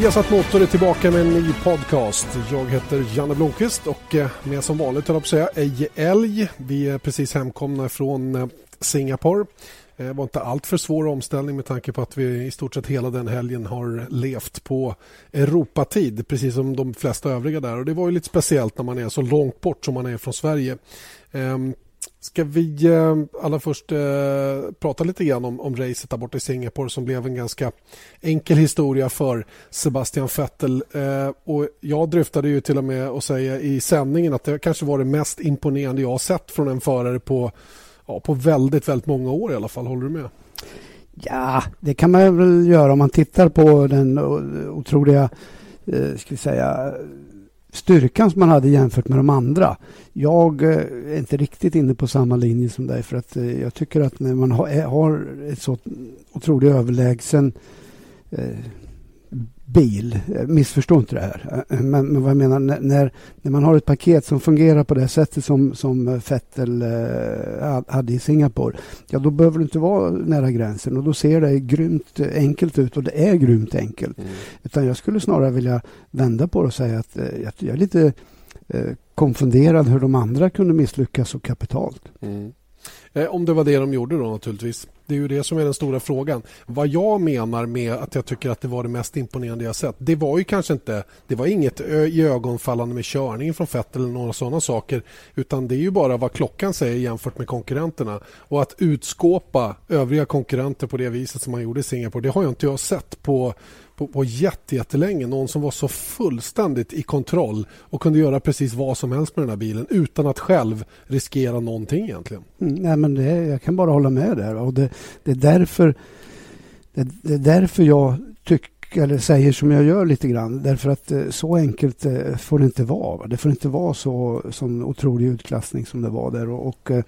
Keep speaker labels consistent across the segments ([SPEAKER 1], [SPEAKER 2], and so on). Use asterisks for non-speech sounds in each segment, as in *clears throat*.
[SPEAKER 1] Viasat Motor är tillbaka med en ny podcast. Jag heter Janne Blomqvist och eh, med som vanligt höll jag på att säga Eje Älg. Vi är precis hemkomna från eh, Singapore. Det var inte allt för svår omställning med tanke på att vi i stort sett hela den helgen har levt på Europatid precis som de flesta övriga där. Och Det var ju lite speciellt när man är så långt bort som man är från Sverige. Ehm, Ska vi eh, allra först eh, prata lite grann om, om racet där borta i Singapore som blev en ganska enkel historia för Sebastian Vettel. Eh, och jag dryftade ju till och med att säga i sändningen att det kanske var det mest imponerande jag har sett från en förare på, ja, på väldigt, väldigt många år i alla fall. Håller du med?
[SPEAKER 2] Ja, det kan man väl göra om man tittar på den otroliga, eh, ska vi säga, styrkan som man hade jämfört med de andra. Jag eh, är inte riktigt inne på samma linje som dig för att eh, jag tycker att när man har eh, ett så otroligt överlägsen bil. Missförstå inte det här. Men, men vad jag menar, när, när man har ett paket som fungerar på det sättet som, som Fettel eh, hade i Singapore, ja då behöver du inte vara nära gränsen och då ser det grymt enkelt ut och det är grymt enkelt. Mm. Utan jag skulle snarare vilja vända på det och säga att eh, jag är lite eh, konfunderad hur de andra kunde misslyckas så kapitalt. Mm.
[SPEAKER 1] Eh, om det var det de gjorde då naturligtvis. Det är ju det som är den stora frågan. Vad jag menar med att jag tycker att det var det mest imponerande jag sett. Det var ju kanske inte, det var inget i ögonfallande med körningen från Vettel eller några sådana saker. Utan det är ju bara vad klockan säger jämfört med konkurrenterna. Och att utskåpa övriga konkurrenter på det viset som man gjorde i Singapore. Det har jag inte jag sett på på, på jättelänge. Någon som var så fullständigt i kontroll och kunde göra precis vad som helst med den här bilen utan att själv riskera någonting egentligen.
[SPEAKER 2] Mm, nej, men det, jag kan bara hålla med där. Och det, det är därför det, det är därför jag tycker eller säger som jag gör lite grann. Därför att eh, så enkelt eh, får det inte vara. Det får inte vara så sån otrolig utklassning som det var där. Och, och eh,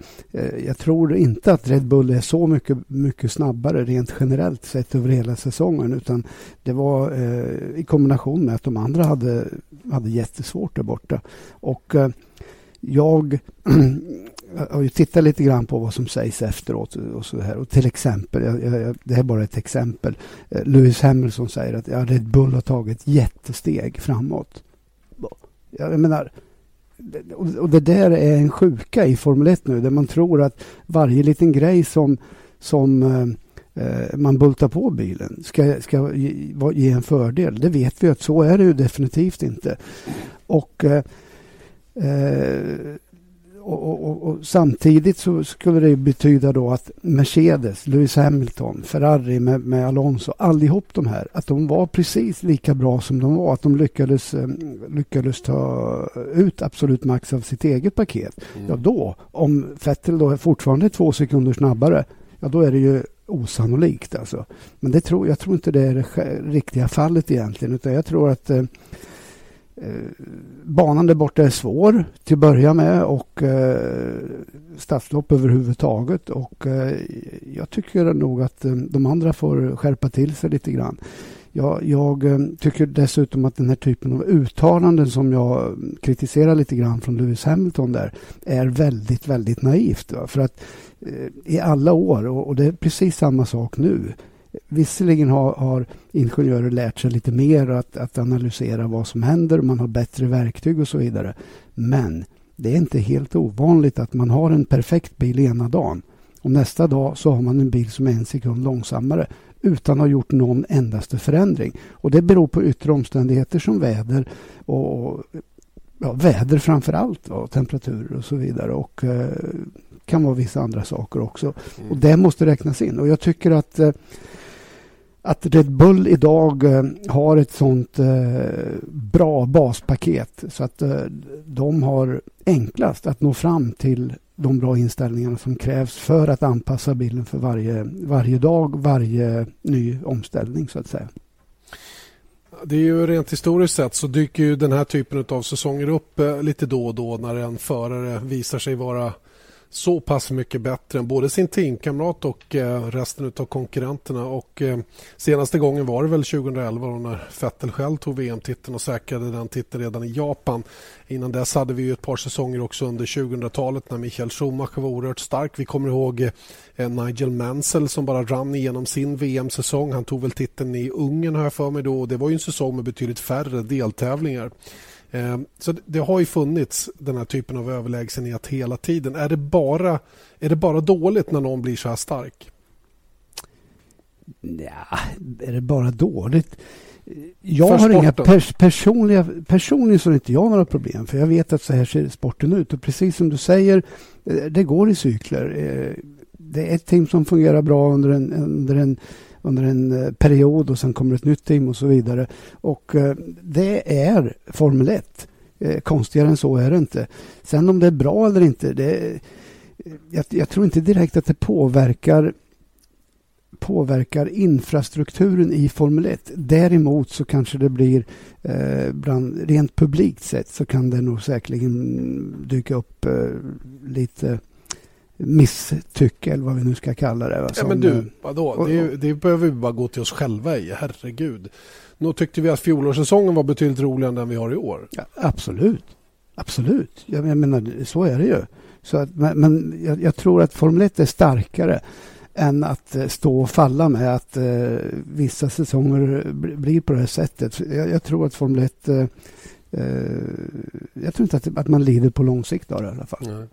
[SPEAKER 2] jag tror inte att Red Bull är så mycket, mycket snabbare rent generellt sett över hela säsongen. Utan det var eh, i kombination med att de andra hade, hade jättesvårt där borta. Och eh, jag *clears throat* jag har ju tittat lite grann på vad som sägs efteråt. Och så här. Och till exempel, jag, jag, det här är bara ett exempel. Eh, Lewis Hamilton säger att ja, Red Bull har tagit jättesteg framåt. Jag menar, och det där är en sjuka i Formel 1 nu, där man tror att varje liten grej som, som eh, eh man bultar på bilen ska, ska ge, ge, en fördel. Det vet vi att så är det ju definitivt inte. Och eh, eh och, och, och, samtidigt så skulle det betyda då att Mercedes, Lewis Hamilton, Ferrari med, med, Alonso, allihop de här, att de var precis lika bra som de var. Att de lyckades, eh, lyckades ta ut absolut max av sitt eget paket. Mm. Ja då, om Vettel då är fortfarande två sekunder snabbare, ja då är det ju osannolikt alltså. Men det tror, jag tror inte det är det riktiga fallet egentligen, utan jag tror att eh, Eh, banan där borta är svår till att börja med och eh, stadslopp överhuvudtaget. Och, eh, jag tycker nog att eh, de andra får skärpa till sig lite grann. Jag, jag eh, tycker dessutom att den här typen av uttalanden som jag mm, kritiserar lite grann från Lewis Hamilton där är väldigt, väldigt naivt. Va? För att eh, i alla år, och, och det är precis samma sak nu, Visserligen har, har ingenjörer lärt sig lite mer att, att analysera vad som händer. Man har bättre verktyg och så vidare. Men det är inte helt ovanligt att man har en perfekt bil ena dagen och nästa dag så har man en bil som är en sekund långsammare utan att ha gjort någon endaste förändring. Och Det beror på yttre omständigheter som väder och ja, väder framför allt och temperaturer och så vidare. Och eh, kan vara vissa andra saker också. Mm. Och Det måste räknas in. Och Jag tycker att eh, att Red Bull idag eh, har ett sånt eh, bra baspaket så att eh, de har enklast att nå fram till de bra inställningarna som krävs för att anpassa bilen för varje, varje dag, varje ny omställning så att säga.
[SPEAKER 1] Det är ju rent historiskt sett så dyker ju den här typen av säsonger upp lite då och då när en förare visar sig vara så pass mycket bättre än både sin teamkamrat och eh, resten av konkurrenterna. Och eh, senaste gången var det väl 2011 när Vettel själv tog VM-titeln och säkrade den titeln redan i Japan. Innan dess hade vi ett par säsonger också under 2000-talet när Michael Schumacher var oerhört stark. Vi kommer ihåg eh, Nigel Mansell som bara rann igenom sin VM-säsong. Han tog väl titeln i Ungern har jag för mig då det var ju en säsong med betydligt färre deltävlingar. Eh, så det har ju funnits den här typen av överlägsenhet hela tiden. Är det bara, är det bara dåligt när någon blir så här stark?
[SPEAKER 2] Ja, är det bara dåligt? Jag har inga pers personliga... Personligen så har inte jag några problem för jag vet att så här ser sporten ut och precis som du säger, eh, det går i cykler. Eh, det är ett team som fungerar bra under en, under en under en eh, period och sen kommer ett nytt team och så vidare. Och eh, det är Formel 1. Eh, konstigare än så är det inte. Sen om det är bra eller inte, det, jag, jag tror inte direkt att det påverkar påverkar infrastrukturen i Formel 1. Däremot så kanske det blir eh, bland, rent publikt sett så kan det nog säkerligen dyka upp eh, lite misstycke eller vad vi nu ska kalla det.
[SPEAKER 1] Ja, men du, vadå? Och, det, det behöver vi bara gå till oss själva i, herregud. Nog tyckte vi att fjolårssäsongen var betydligt roligare än den vi har i år.
[SPEAKER 2] Ja, absolut. Absolut. Jag, jag menar, så är det ju. Så att, men men jag, jag, tror att Formel 1 är starkare än att uh, stå och falla med att uh, vissa säsonger blir på det här sättet. Jag, jag tror att Formel 1 uh, Eh, jag tror inte att, att man lider på lång sikt av det i alla fall. Nej.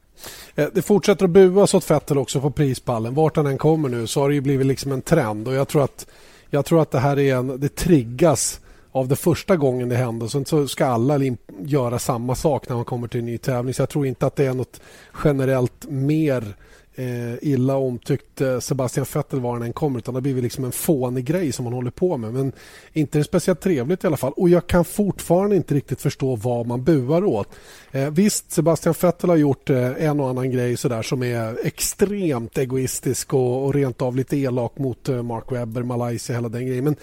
[SPEAKER 1] Eh, det fortsätter att buas åt Vettel också på prispallen. Vart han än kommer nu så har det ju blivit liksom en trend och jag tror att, jag tror att det här är en, det triggas av det första gången det händer. Sen så ska alla göra samma sak när man kommer till en ny tävling. Så jag tror inte att det är något generellt mer eh, illa omtyckt eh, Sebastian Vettel var han än kommer utan det har blivit liksom en fånig grej som man håller på med. Men inte det speciellt trevligt i alla fall. Och jag kan fortfarande inte riktigt förstå vad man buar åt. Eh, visst, Sebastian Vettel har gjort eh, en och annan grej sådär som är extremt egoistisk och, och rent av lite elak mot eh, Mark Webber, Malaysia, hela den grejen. Men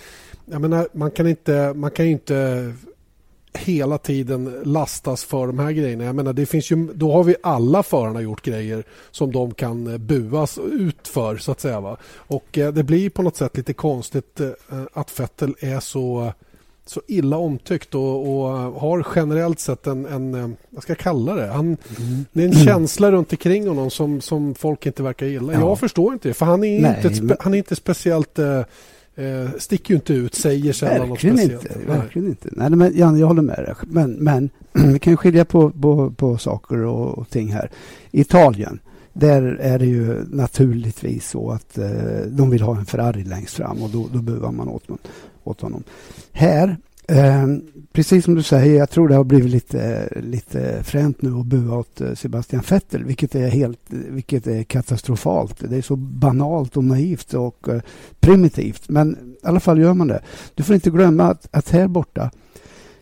[SPEAKER 1] jag menar, man kan inte, man kan inte hela tiden lastas för de här grejerna. Jag menar, det finns ju, då har vi alla förarna gjort grejer som de kan eh, buas ut för. Så att säga, va? Och eh, Det blir på något sätt lite konstigt eh, att Vettel är så så illa omtyckt och, och, har generellt sett en, en, vad ska jag kalla det? Han, mm. Det är en *clears throat* känsla runt omkring honom som, som folk inte verkar gilla. Ja. Jag förstår inte det, för han är, Nej, inte, han är inte speciellt eh, eh, sticker ju inte ut, säger sällan
[SPEAKER 2] verkligen något speciellt. Inte, verkligen inte. Nej, men Jan, jag håller med dig. Men, men *clears throat* vi kan skilja på, på, på saker och, och, ting här. Italien, där är det ju naturligtvis så att eh, de vill ha en Ferrari längst fram och då, då buar man åt, åt honom. Här Eh, precis som du säger, jag tror det har blivit lite, lite fränt nu att bua åt eh, Sebastian Vettel, vilket är, helt, vilket är katastrofalt. Det är så banalt och naivt och eh, primitivt, men i alla fall gör man det. Du får inte glömma att, att här borta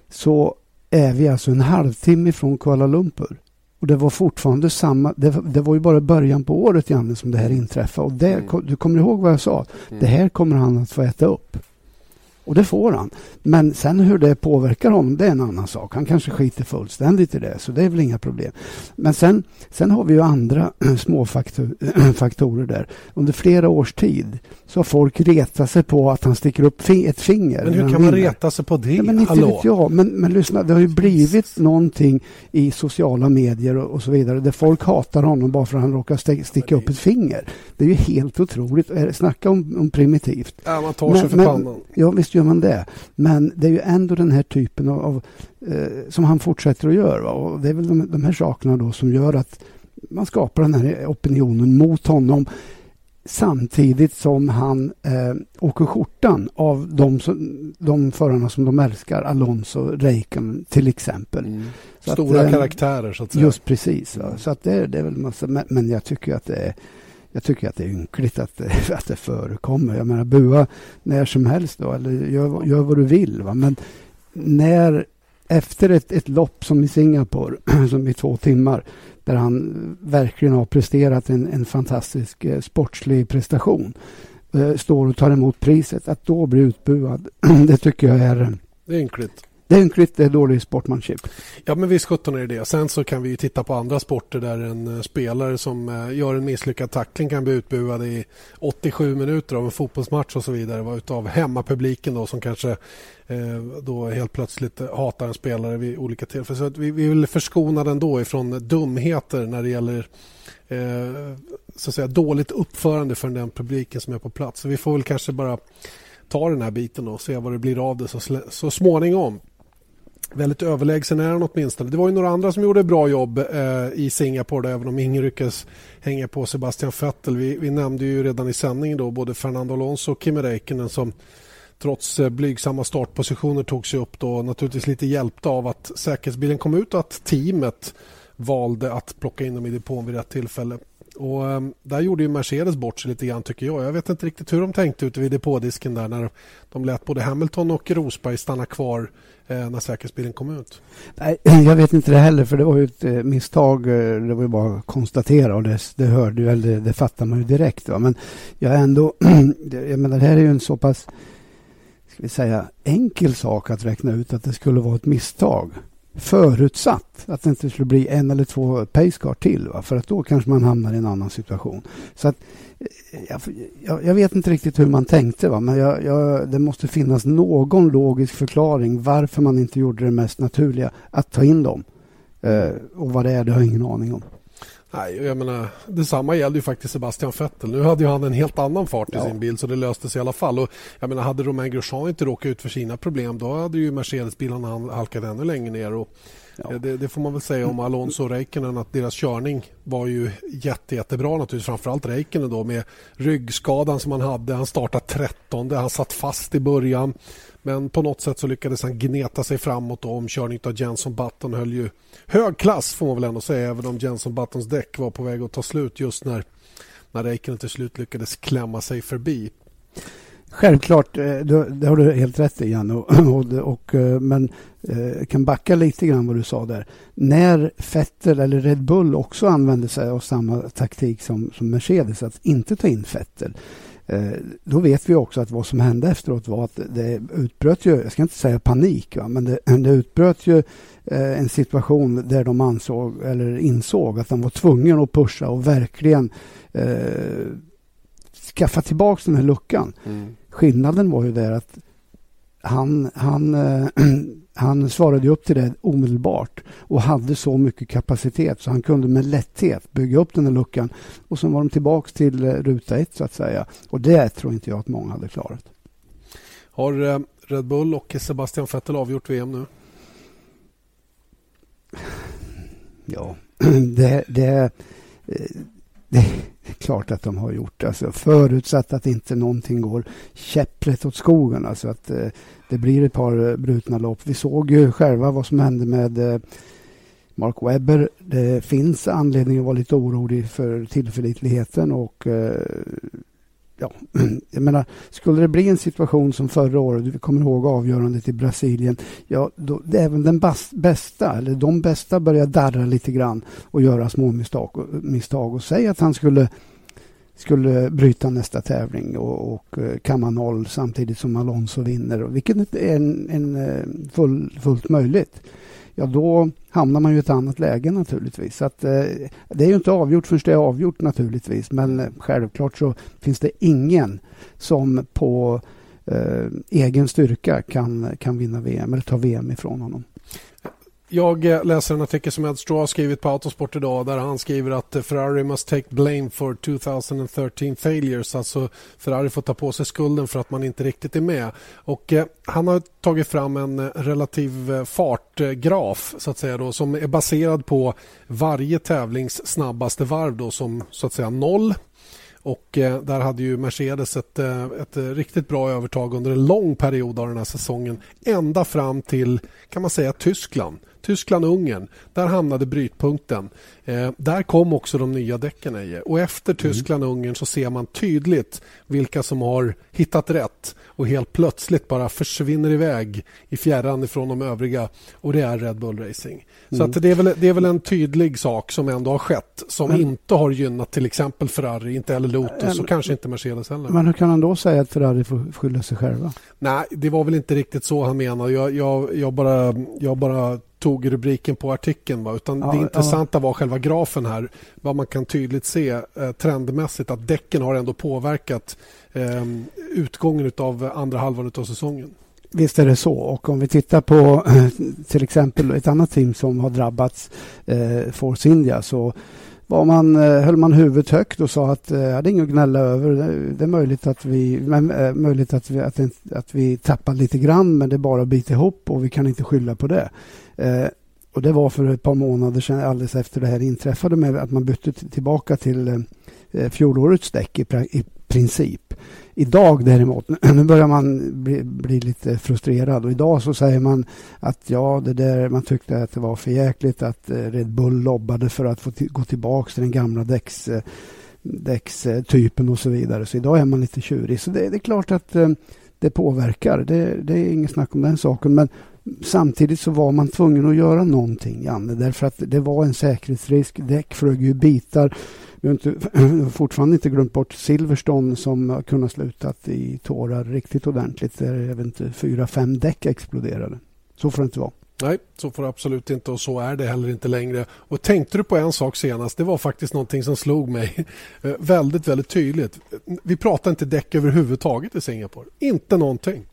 [SPEAKER 2] så är vi alltså en halvtimme från Kuala Lumpur. Och det var fortfarande samma, det, det, var ju bara början på året Janne som det här inträffade. Och det, mm. Du kommer ihåg vad jag sa? Mm. Det här kommer han att få äta upp. Och det får han. Men sen hur det påverkar honom, det är en annan sak. Han kanske skiter fullständigt i det, så det är väl inga problem. Men sen, sen har vi ju andra *clears throat* små *clears throat* faktorer där. Under flera års tid så har folk retat sig på att han sticker upp ett finger.
[SPEAKER 1] Men hur kan man reta sig på det? Ja,
[SPEAKER 2] men inte Hallå? vet jag. Men, men lyssna, det har ju blivit någonting i sociala medier och, och så vidare där folk hatar honom bara för att han råkar sticka upp ett finger. Det är ju helt otroligt. Snacka om, om primitivt.
[SPEAKER 1] Ja, man tar sig men, för pannan.
[SPEAKER 2] Ja, visst gör man det. Men det är ju ändå den här typen av, av eh, som han fortsätter att göra. Och det är väl de, de här sakerna då som gör att man skapar den här opinionen mot honom samtidigt som han eh, åker skjortan av de, de förarna som de älskar, Alonso, Räikkönen till exempel. Mm.
[SPEAKER 1] Stora att, eh, karaktärer så att säga.
[SPEAKER 2] Just precis. Va? Så att det, det är väl massa, men, men jag tycker att det är jag tycker att det är ynkligt att, *laughs* att det förekommer. Jag menar, bua när som helst då, eller gör, gör vad du vill. Va? Men när efter ett, ett lopp som i Singapore, *clears throat* som i två timmar, där han verkligen har presterat en, en fantastisk eh, sportslig prestation, eh, står och tar emot priset, att då bli utbuad, *clears throat* det tycker jag är...
[SPEAKER 1] Det är ynkligt
[SPEAKER 2] det är ynkligt, det är dålig sportmanship.
[SPEAKER 1] Ja, men visst sjutton är det det. Sen så kan vi titta på andra sporter där en eh, spelare som eh, gör en misslyckad tackling kan bli utbuad i 87 minuter av en fotbollsmatch och så vidare utav hemmapubliken då som kanske eh, då helt plötsligt hatar en spelare vid olika tillfällen. Så att vi, vi vill förskona den då ifrån dumheter när det gäller eh, så att säga, dåligt uppförande för den publiken som är på plats. Så vi får väl kanske bara ta den här biten och se vad det blir av det så, så småningom. Väldigt överlägsen är han åtminstone. Det var ju några andra som gjorde bra jobb eh, i Singapore där, även om ingen lyckades hänga på Sebastian Vettel. Vi, vi nämnde ju redan i sändningen då både Fernando Alonso och Kimi Räikkönen som trots eh, blygsamma startpositioner tog sig upp då naturligtvis lite hjälpta av att säkerhetsbilen kom ut och att teamet valde att plocka in dem i depån vid rätt tillfälle. Och um, Där gjorde ju Mercedes bort sig lite grann tycker jag. Jag vet inte riktigt hur de tänkte ute vid depådisken där när de lät både Hamilton och Rosberg stanna kvar eh, när säkerhetsbilen kom ut.
[SPEAKER 2] Nej, *clears throat* jag vet inte det heller för det var ju ett eh, misstag. Eh, det var ju bara att konstatera och det, det hörde ju, eller det, det fattar man ju direkt. Va? Men jag ändå, *clears throat* jag menar det här är ju en så pass ska vi säga, enkel sak att räkna ut att det skulle vara ett misstag förutsatt att det inte skulle bli en eller två pacecar till. Va? För att då kanske man hamnar i en annan situation. Så att, eh, jag, jag vet inte riktigt hur man tänkte. Va? Men jag, jag, det måste finnas någon logisk förklaring varför man inte gjorde det mest naturliga att ta in dem. Eh, och vad det är, det har jag ingen aning om.
[SPEAKER 1] Nej, jag menar, detsamma gällde ju faktiskt Sebastian Vettel. Nu hade ju han en helt annan fart i ja. sin bil så det löste sig i alla fall. Och jag menar, hade Romain Grosjean inte råkat ut för sina problem då hade ju Mercedes-bilarna halkat ännu längre ner. Och ja. Eh, det, det, får man väl säga om Alonso och Räikkönen att deras körning var ju jätte, jättebra naturligtvis. Framförallt Räikkönen då med ryggskadan som han hade. Han startade 13, han satt fast i början. Men på något sätt så lyckades han gneta sig framåt och omkörningen av Jenson Button höll ju hög klass får man väl ändå säga även om Jenson Buttons däck var på väg att ta slut just när, när Räikkönen till slut lyckades klämma sig förbi.
[SPEAKER 2] Självklart, eh, det har du helt rätt i Janne. Och, och, och, eh, men eh, jag kan backa lite grann vad du sa där. När Fettel eller Red Bull också använde sig av samma taktik som, som Mercedes, att inte ta in Fettel. Då vet vi också att vad som hände efteråt var att det utbröt ju, jag ska inte säga panik, va, men det, det utbröt ju en situation där de ansåg, eller insåg att de var tvungna att pusha och verkligen eh, skaffa tillbaka den här luckan. Mm. Skillnaden var ju där att han, han, eh, *clears throat* han svarade upp till det omedelbart och hade så mycket kapacitet så han kunde med lätthet bygga upp den här luckan. Och sen var de tillbaka till eh, ruta ett så att säga. Och det tror inte jag att många hade klarat.
[SPEAKER 1] Har eh, Red Bull och Sebastian Vettel avgjort VM nu?
[SPEAKER 2] Ja, *clears throat* det, det, det klart att de har gjort. Alltså, förutsatt att inte någonting går käpprätt åt skogen. Alltså att eh, det blir ett par eh, brutna lopp. Vi såg ju själva vad som hände med eh, Mark Webber. Det finns anledning att vara lite orolig för tillförlitligheten och eh, ja, *clears throat* jag menar, skulle det bli en situation som förra året, vi kommer ihåg avgörandet i Brasilien, ja, då, det även den bästa, eller de bästa börjar darra lite grann och göra små misstag, misstag och säga att han skulle skulle bryta nästa tävling och, och eh, kamma noll samtidigt som Alonso vinner, vilket är en, en eh, full, fullt möjligt. Ja, då hamnar man ju i ett annat läge naturligtvis. Så att, eh, det är ju inte avgjort förrän det är avgjort naturligtvis. Men eh, självklart så finns det ingen som på eh, egen styrka kan, kan vinna VM eller ta VM ifrån honom.
[SPEAKER 1] Jag eh, läser en artikel som Ed Straw har skrivit på Autosport idag där han skriver att eh, Ferrari must take blame for 2013 failures. Alltså Ferrari får ta på sig skulden för att man inte riktigt är med. Och eh, Han har tagit fram en eh, relativ fartgraf så att säga då, som är baserad på varje tävlings snabbaste varv då, som så att säga noll och eh, där hade ju Mercedes ett, ett riktigt bra övertag under en lång period av den här säsongen. Ända fram till kan man säga Tyskland Tyskland-Ungern, där hamnade brytpunkten. Eh, där kom också de nya däcken. Eje. Och efter mm. Tyskland-Ungern så ser man tydligt vilka som har hittat rätt och helt plötsligt bara försvinner iväg i fjärran ifrån de övriga och det är Red Bull Racing. Mm. Så att det, är väl, det är väl en tydlig sak som ändå har skett som mm. inte har gynnat till exempel Ferrari, inte heller Lotus och kanske inte Mercedes heller.
[SPEAKER 2] Men hur kan han då säga att Ferrari får skylla sig själva?
[SPEAKER 1] Nej, det var väl inte riktigt så han menade. Jag, jag, jag, bara, jag bara tog rubriken på artikeln. Va? Utan ja, det intressanta ja. var själva grafen här. Vad man kan tydligt se eh, trendmässigt att däcken har ändå påverkat eh, utgången av andra halvan av säsongen.
[SPEAKER 2] Visst är det så. Och om vi tittar på till exempel ett annat team som har drabbats, eh, Force India, så var man, eh, höll man huvudet högt och sa att eh, det är inget att gnälla över. Det är möjligt att vi, men, möjligt att vi, att, att vi tappar lite grann men det är bara att bita ihop och vi kan inte skylla på det. Eh, och Det var för ett par månader sedan alldeles efter det här inträffade med att man bytte tillbaka till eh, eh, fjolårets däck i, i princip. Idag däremot, *clears throat* nu börjar man bli, bli, lite frustrerad och idag så säger man att ja, det där man tyckte att det var för jäkligt att eh, Red Bull lobbade för att få gå tillbaka till den gamla däcks, eh, däckstypen och så vidare. Så idag är man lite tjurig. Så det, det är klart att det påverkar. Det, det är inget snack om den saken. Men samtidigt så var man tvungen att göra någonting, Janne, därför att det var en säkerhetsrisk. Däck flög ju bitar. Vi har inte, *clears throat* fortfarande inte glömt bort Silverstone som har kunnat slutat i tårar riktigt ordentligt. Där även fyra, fem däck exploderade. Så får det inte vara.
[SPEAKER 1] Nej, så får det absolut inte och så är det heller inte längre. Och tänkte du på en sak senast, det var faktiskt någonting som slog mig eh, väldigt, väldigt tydligt. Vi pratar inte däck överhuvudtaget i Singapore. Inte någonting.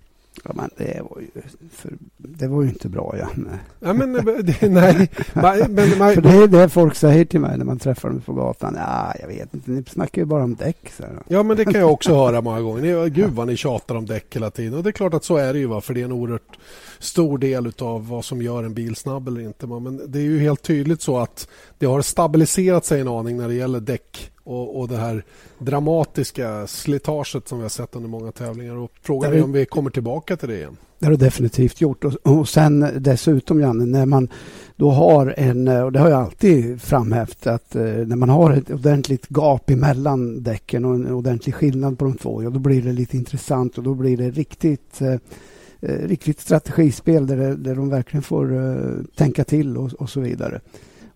[SPEAKER 2] Ja, men det var ju, för, det var ju inte bra, Janne.
[SPEAKER 1] Ja, men, det, nej, men,
[SPEAKER 2] men, för det är det folk säger till mig när man träffar dem på gatan. Ja, jag vet inte, ni snackar ju bara om däck. Så.
[SPEAKER 1] Ja, men det kan jag också höra många gånger. Gud vad ni tjatar om däck hela tiden. Och det är klart att så är det ju, va? för det är en oerhört stor del av vad som gör en bil snabb eller inte. Men det är ju helt tydligt så att det har stabiliserat sig en aning när det gäller däck och, och det här dramatiska slitaget som vi har sett under många tävlingar. Och frågan är om vi kommer tillbaka till det igen.
[SPEAKER 2] Det har det definitivt gjort. Och, och sen dessutom, Janne, när man då har en, och det har jag alltid framhävt, att eh, när man har ett ordentligt gap emellan däcken och en ordentlig skillnad på de två, ja, då blir det lite intressant och då blir det riktigt eh, eh riktigt strategispel där, där de verkligen får tänka till och, och, så vidare.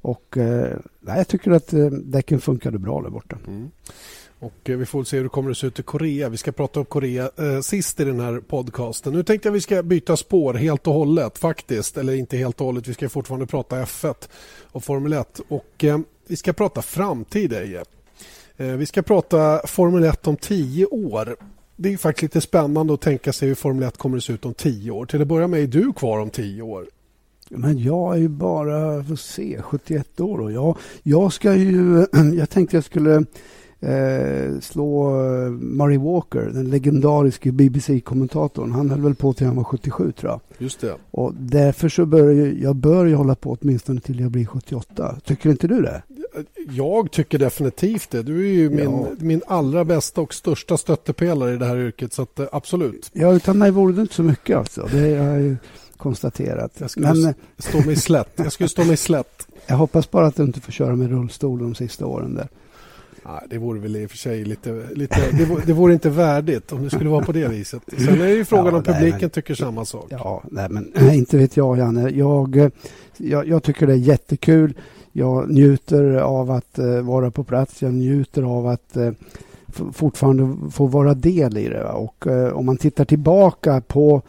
[SPEAKER 2] Och eh, jag tycker att eh, däcken funkade bra där borta. Mm.
[SPEAKER 1] Och eh, vi får se hur det kommer att se ut i Korea. Vi ska prata om Korea eh, sist i den här podcasten. Nu tänkte jag att vi ska byta spår helt och hållet faktiskt. Eller inte helt och hållet. Vi ska fortfarande prata F1 och Formel 1. Och eh, vi ska prata framtid, Eje. Eh, vi ska prata Formel 1 om tio år. Det är faktiskt lite spännande att tänka sig hur Formel 1 kommer att se ut om tio år. Till att börja med är du kvar om tio år.
[SPEAKER 2] Men jag är ju bara, får se, 71 år och jag, jag ska ju, *clears throat* jag tänkte jag skulle eh, slå eh, Murray Walker, den legendariske BBC-kommentatorn. Han höll väl på till han var 77 tror jag.
[SPEAKER 1] Just det.
[SPEAKER 2] Och därför så bör jag, jag bör ju hålla på åtminstone till jag blir 78. Tycker inte du det?
[SPEAKER 1] Jag tycker definitivt det. Du är ju min, ja. min allra bästa och största stöttepelare i det här yrket. Så att, eh, absolut.
[SPEAKER 2] Ja, utan mig vore det inte så mycket alltså. Det är, konstaterat.
[SPEAKER 1] Jag skulle Men, stå mig slätt. Jag skulle stå mig slätt. *laughs*
[SPEAKER 2] Jag hoppas bara att du inte får köra med rullstol de sista åren där.
[SPEAKER 1] Nej, det vore väl i och för sig lite... lite det, vore, det vore inte värdigt om det skulle vara på det viset. Sen är det ju frågan ja, om publiken men, tycker samma sak.
[SPEAKER 2] Ja, nej, men inte vet jag, Janne. Jag, jag, jag, tycker det är jättekul. Jag njuter av att uh, vara på plats. Jag njuter av att uh, fortfarande få vara del i det. Och uh, om man tittar tillbaka på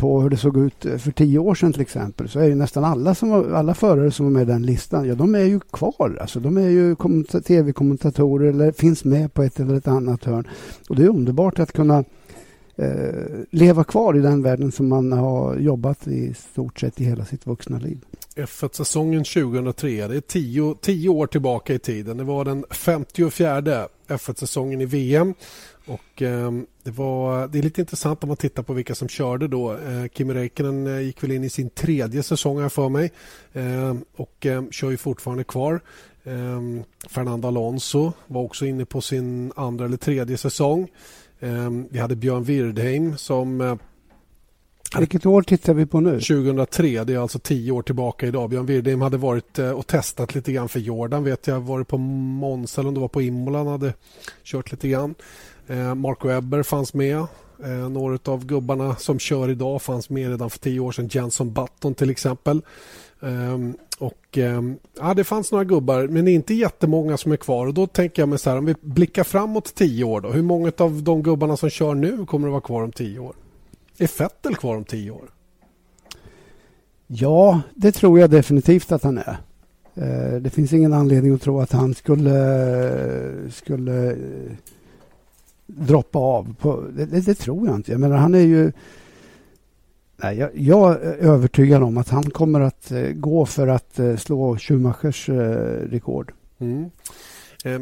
[SPEAKER 2] på hur det såg ut eh, för tio år sedan till exempel så är ju nästan alla, som var, alla förare som var med i den listan, ja de är ju kvar. Alltså, de är ju tv-kommentatorer eller finns med på ett eller ett annat hörn. Och det är underbart att kunna eh, leva kvar i den världen som man har jobbat i stort sett i hela sitt vuxna liv.
[SPEAKER 1] F1-säsongen 2003, det är tio, tio år tillbaka i tiden. Det var den 54 F1-säsongen i VM. Och, eh, det, var, det är lite intressant om man tittar på vilka som körde då. Eh, Kimi Räikkönen eh, gick väl in i sin tredje säsong här för mig eh, och eh, kör ju fortfarande kvar. Eh, Fernando Alonso var också inne på sin andra eller tredje säsong. vi hade Björn Wirdheim som
[SPEAKER 2] Vilket år tittar vi på nu?
[SPEAKER 1] 2003, det är alltså tio år tillbaka idag. Björn Wirdheim hade varit eh, och testat lite grann för Jordan vet jag. Varit på Monza eller om det var på Imola han hade kört lite grann. Eh, Mark Webber fanns med. Eh, några av gubbarna som kör idag fanns med redan för tio år sedan. Jenson Button till exempel. Ehm, och, ehm, ja, det fanns några gubbar, men inte jättemånga som är kvar. Och Då tänker jag mig så här, om vi blickar framåt tio år. Då, hur många av de gubbarna som kör nu kommer att vara kvar om tio år? Är Fettel kvar om tio år?
[SPEAKER 2] Ja, det tror jag definitivt att han är. Eh, det finns ingen anledning att tro att han skulle, skulle droppa av. På, det, det, tror jag inte. Jag menar, han är ju... Nej, jag, jag, är övertygad om att han kommer att eh, gå för att eh, slå Schumachers eh, rekord. Mm.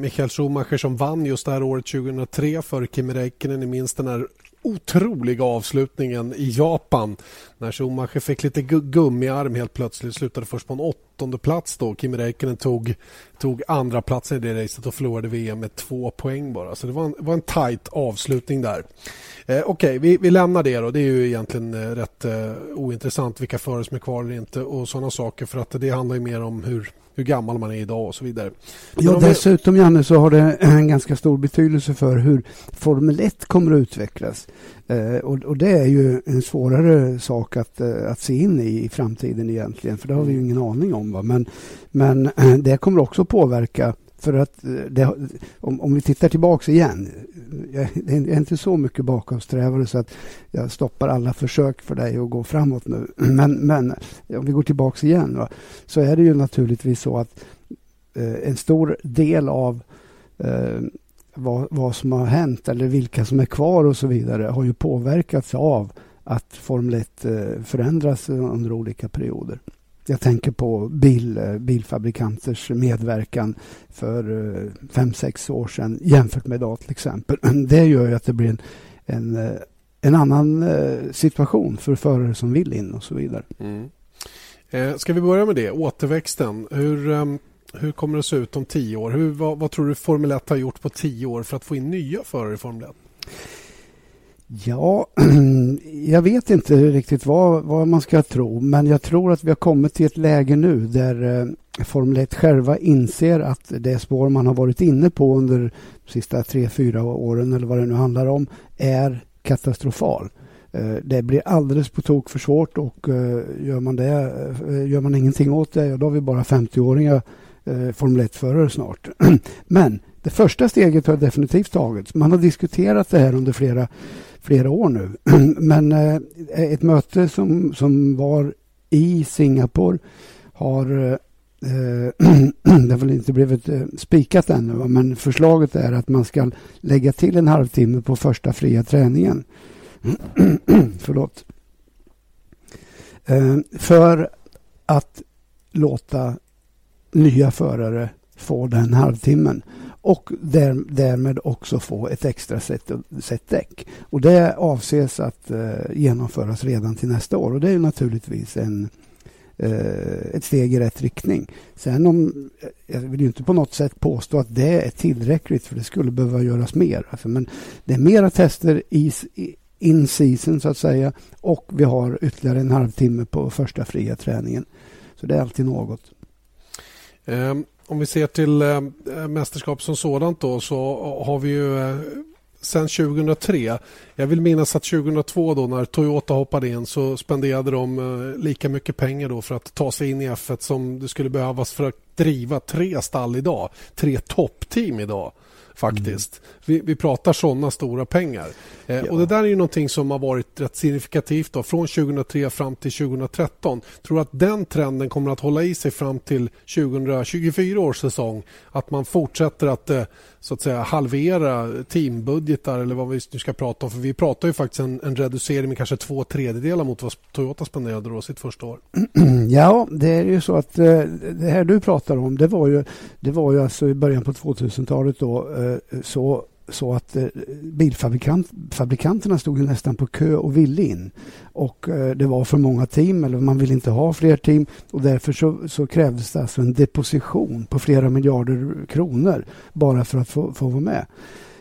[SPEAKER 1] Michael Schumacher som vann just det här året 2003 för Kimi Räikkönen. Ni minns den här otroliga avslutningen i Japan när Schumacher fick lite gummiarm helt plötsligt. Slutade först på en åttonde plats då. Kimi Räikkönen tog, tog andra platsen i det racet och förlorade VM med två poäng bara. Så det var en, var en tight avslutning där. Eh, Okej, okay, vi, vi lämnar det då. Det är ju egentligen eh, rätt eh, ointressant vilka förare som är kvar eller inte och sådana saker för att det handlar ju mer om hur hur gammal man är idag och så vidare.
[SPEAKER 2] ja, dessutom Janne så har det *clears throat* en ganska stor betydelse för hur Formel 1 kommer att utvecklas. Eh, och, och, det är ju en svårare sak att, eh, att se in i, i framtiden egentligen, för det har vi ju ingen aning om. Va? Men, men *clears throat* det kommer också påverka för att eh, det, om, om vi tittar tillbaks igen. Jag, det är inte så mycket bakåtsträvare så att jag stoppar alla försök för dig att gå framåt nu. *clears throat* Men, men om vi går tillbaks igen va, så är det ju naturligtvis så att eh, en stor del av eh, vad, vad som har hänt eller vilka som är kvar och så vidare har ju påverkats av att Formel 1 eh, förändras under olika perioder. Jag tänker på bil, eh, bilfabrikanters medverkan för eh, fem sex år sedan jämfört med idag till exempel. *clears throat* Det gör ju att det blir en, en, eh, en annan situation för förare som vill in och så vidare. Mm.
[SPEAKER 1] ska vi börja med det? Återväxten. Hur, ehm, hur kommer det att se ut om tio år? Hur, vad, vad tror du Formel 1 har gjort på tio år för att få in nya förare i Formel 1?
[SPEAKER 2] Ja, *clears throat* jag vet inte riktigt vad, vad man ska tro, men jag tror att vi har kommit till ett läge nu där eh, Formel 1 själva inser att det spår man har varit inne på under de sista tre, fyra åren eller vad det nu handlar om är katastrofal. Eh, det blir alldeles på tok för svårt och eh, gör man det, gör man ingenting åt det, då har vi bara 50-åringar eh, Formel 1-förare snart. *clears throat* Men det första steget har definitivt tagits. Man har diskuterat det här under flera flera år nu. *clears throat* Men eh, ett möte som, som var i Singapore har eh, *clears throat* det har väl inte blivit eh, spikat ännu, men förslaget är att man ska lägga till en halvtimme på första fria träningen. Förlåt. Eh, för att låta nya förare få den halvtimmen och där, därmed också få ett extra set, set däck. Och det avses att eh, genomföras redan till nästa år och det är naturligtvis en, eh, ett steg i rätt riktning. Sen om, eh, jag vill inte på något sätt påstå att det är tillräckligt för det skulle behöva göras mer. Alltså, men det är mera tester i, in season så att säga och vi har ytterligare en halvtimme på första fria träningen. Så det är alltid något.
[SPEAKER 1] Ehm, om vi ser till ehm, eh, mästerskap som sådant då så har vi ju eh, sen 2003. Jag vill minnas att 2002 då när Toyota hoppade in så spenderade de eh, lika mycket pengar då för att ta sig in i F1 som det skulle behövas för att driva tre stall idag. Tre toppteam idag faktiskt. Mm. Vi, vi pratar sådana stora pengar. Eh, ja. och Det där är ju någonting som har varit rätt signifikativt då, från 2003 fram till 2013. Tror du att den trenden kommer att hålla i sig fram till 2024 års säsong? Att man fortsätter att eh, så att säga halvera teambudgetar eller vad vi nu ska prata om. För vi pratar ju faktiskt en, en reducering med kanske två tredjedelar mot vad Toyota spenderade då sitt första år. *clears throat*
[SPEAKER 2] Ja, det är ju så att eh, det här du pratar om det var ju, det var ju alltså i början på 2000-talet då eh, Eh, så så att eh, bilfabrikanterna stod nästan på kö och ville in. Och eh, det var för många team, eller man ville inte ha fler team och därför så, så krävdes det alltså en deposition på flera miljarder kronor bara för att få, få vara med.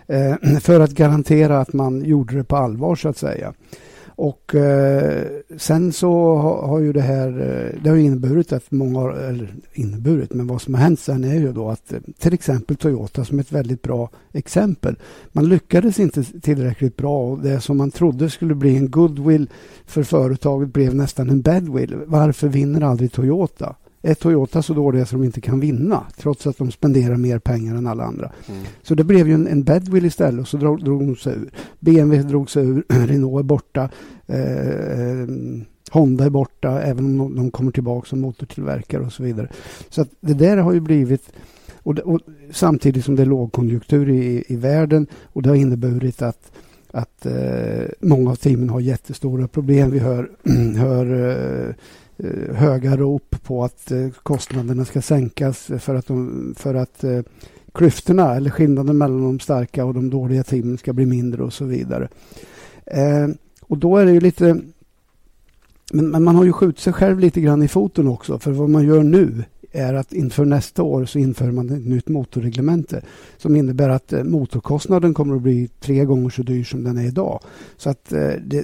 [SPEAKER 2] *clears throat* För att garantera att man gjorde det på allvar så att säga. Och eh, sen så har, har, ju det här, eh, det har inneburit att många, eller inneburit, men vad som har hänt sen är ju då att eh, till exempel Toyota som ett väldigt bra exempel. Man lyckades inte tillräckligt bra och det som man trodde skulle bli en goodwill för företaget blev nästan en badwill. Varför vinner aldrig Toyota? Är Toyota så dåliga så de inte kan vinna trots att de spenderar mer pengar än alla andra. Mm. Så det blev ju en, en badwill istället och så drog, drog de sig ur. BMW drog sig ur, *clears throat* Renault är borta, eh, Honda är borta även om de, kommer tillbaka som motortillverkare och så vidare. Så att det där har ju blivit och, det, och samtidigt som det är lågkonjunktur i, i världen och det har inneburit att att eh, många av teamen har jättestora problem. Vi hör, *clears throat* hör eh, Eh, Eh, höga rop på att eh, kostnaderna ska sänkas för att, de, för att eh, klyftorna eller skillnaden mellan de starka och de dåliga teamen ska bli mindre och så vidare. och då är det ju lite... Men, men, man har ju skjutit sig själv lite grann i foten också för vad man gör nu är att inför nästa år så inför man ett nytt motorreglemente som innebär att motorkostnaden kommer att bli tre gånger så dyr som den är idag. Så att det,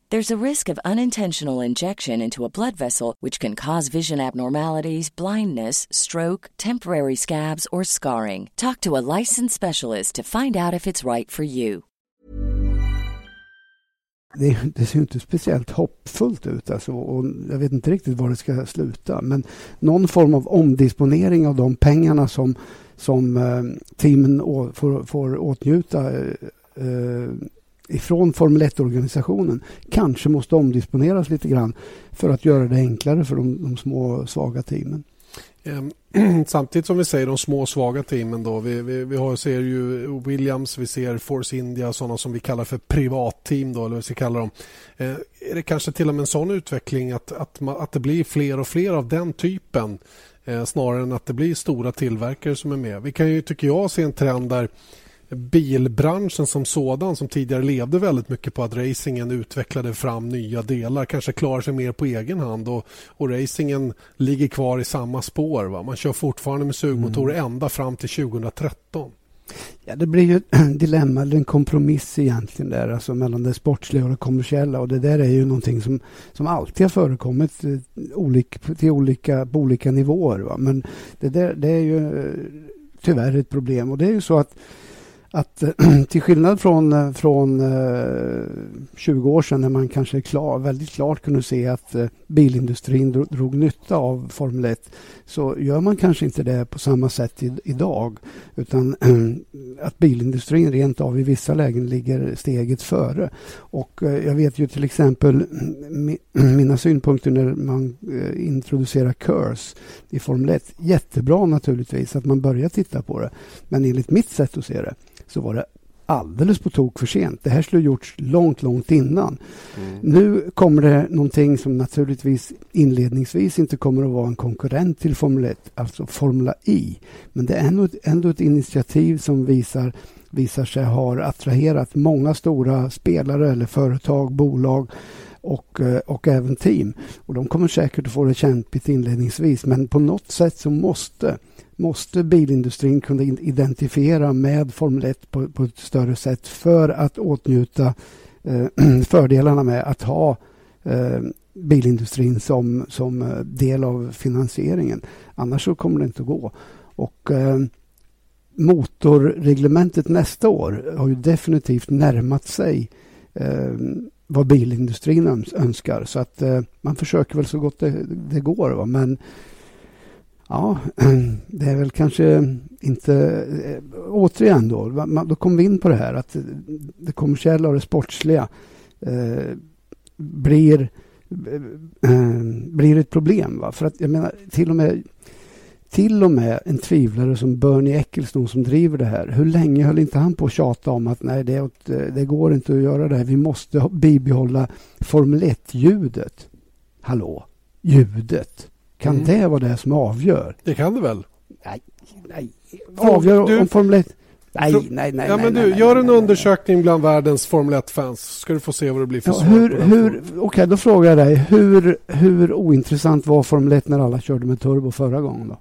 [SPEAKER 3] There's a risk of unintentional injection into a blood vessel, which can cause vision abnormalities, blindness, stroke, temporary scabs, or scarring. Talk to a licensed specialist to find out if it's right for you.
[SPEAKER 2] Det, det ser inte speciellt hoppfullt ut alltså, och jag vet inte riktigt var det ska sluta. Men någon form av omdisponering av de pengarna som, som eh, teamen å, får, får åtnjuta eh, eh ifrån Formel 1-organisationen kanske måste omdisponeras lite grann för att göra det enklare för de, de små svaga teamen.
[SPEAKER 1] Ehm, *clears throat* samtidigt som vi säger de små svaga teamen då. Vi, vi, vi har, ser ju Williams, vi ser Force India, sådana som vi kallar för privatteam då, eller vad vi kallar dem. Eh, är det kanske till och med en sån utveckling att, att, att det blir fler och fler av den typen eh, snarare än att det blir stora tillverkare som är med. Vi kan ju, tycker jag, se en trend där bilbranschen som sådan som tidigare levde väldigt mycket på att racingen utvecklade fram nya delar kanske klarar sig mer på egen hand och, och racingen ligger kvar i samma spår. Va? Man kör fortfarande med sugmotorer mm. ända fram till 2013.
[SPEAKER 2] Ja, det blir ju ett *clears throat* dilemma, eller en kompromiss egentligen där, alltså mellan det sportsliga och det kommersiella. Och det där är ju någonting som, som alltid har förekommit eh, olik, till olika, på olika nivåer. Va? Men det, där, det är ju eh, tyvärr ett problem. Och det är ju så att att eh, *clears throat* till skillnad från, eh, från eh, 20 år sedan när man kanske klar, väldigt klart kunde se att bilindustrin drog, drog nytta av Formel 1 så gör man kanske inte det på samma sätt i, idag. Utan *clears throat* att bilindustrin rent av i vissa lägen ligger steget före. Och jag vet ju till exempel *clears throat* mina synpunkter när man introducerar KURS i Formel 1. Jättebra naturligtvis att man börjar titta på det. Men enligt mitt sätt att se det så var det alldeles på tok för sent. Det här skulle ha gjorts långt, långt innan. Mm. Nu kommer det någonting som naturligtvis inledningsvis inte kommer att vara en konkurrent till Formel 1, alltså Formula I. Men det är ändå ett, ändå ett initiativ som visar, visar sig ha attraherat många stora spelare eller företag, bolag och, eh, och även team. Och de kommer säkert att få det kämpigt inledningsvis men på något sätt så måste måste bilindustrin kunna identifiera med Formel 1 på, på ett större sätt för att åtnjuta eh, *clears throat* fördelarna med att ha eh, bilindustrin som, som eh, del av finansieringen. Annars så kommer det inte att gå. Och eh, motorreglementet nästa år har ju definitivt närmat sig eh, vad bilindustrin önskar. Så att eh, man försöker väl så gott det, det går. Va? Men Ja, *clears throat* det är väl kanske inte... Eh, återigen då, då kommer vi in på det här att det kommersiella och det sportsliga eh, blir, eh, eh, blir ett problem. Va? För att jag menar, till och med till och med en tvivlare som Bernie Ecclestone som driver det här. Hur länge höll inte han på att tjata om att nej, det, åt, eh, det går inte att göra det här. Vi måste bibehålla Formel 1-ljudet. Hallå? Ljudet. Kan
[SPEAKER 1] Mm.
[SPEAKER 2] det vara det som avgör?
[SPEAKER 1] Det kan det väl?
[SPEAKER 2] Nej, nej. Avgör
[SPEAKER 1] du-
[SPEAKER 2] om Formel 1... Nej, nej, nej.
[SPEAKER 1] ja, men
[SPEAKER 2] nej,
[SPEAKER 1] du,
[SPEAKER 2] nej,
[SPEAKER 1] gör en undersökning bland världens Formel 1-fans så ska du få se vad det blir för
[SPEAKER 2] Ja,
[SPEAKER 1] svar
[SPEAKER 2] hur, hur. Okej, då frågar jag dig. Hur, hur ointressant var Formel 1 när alla körde med turbo förra gången? då?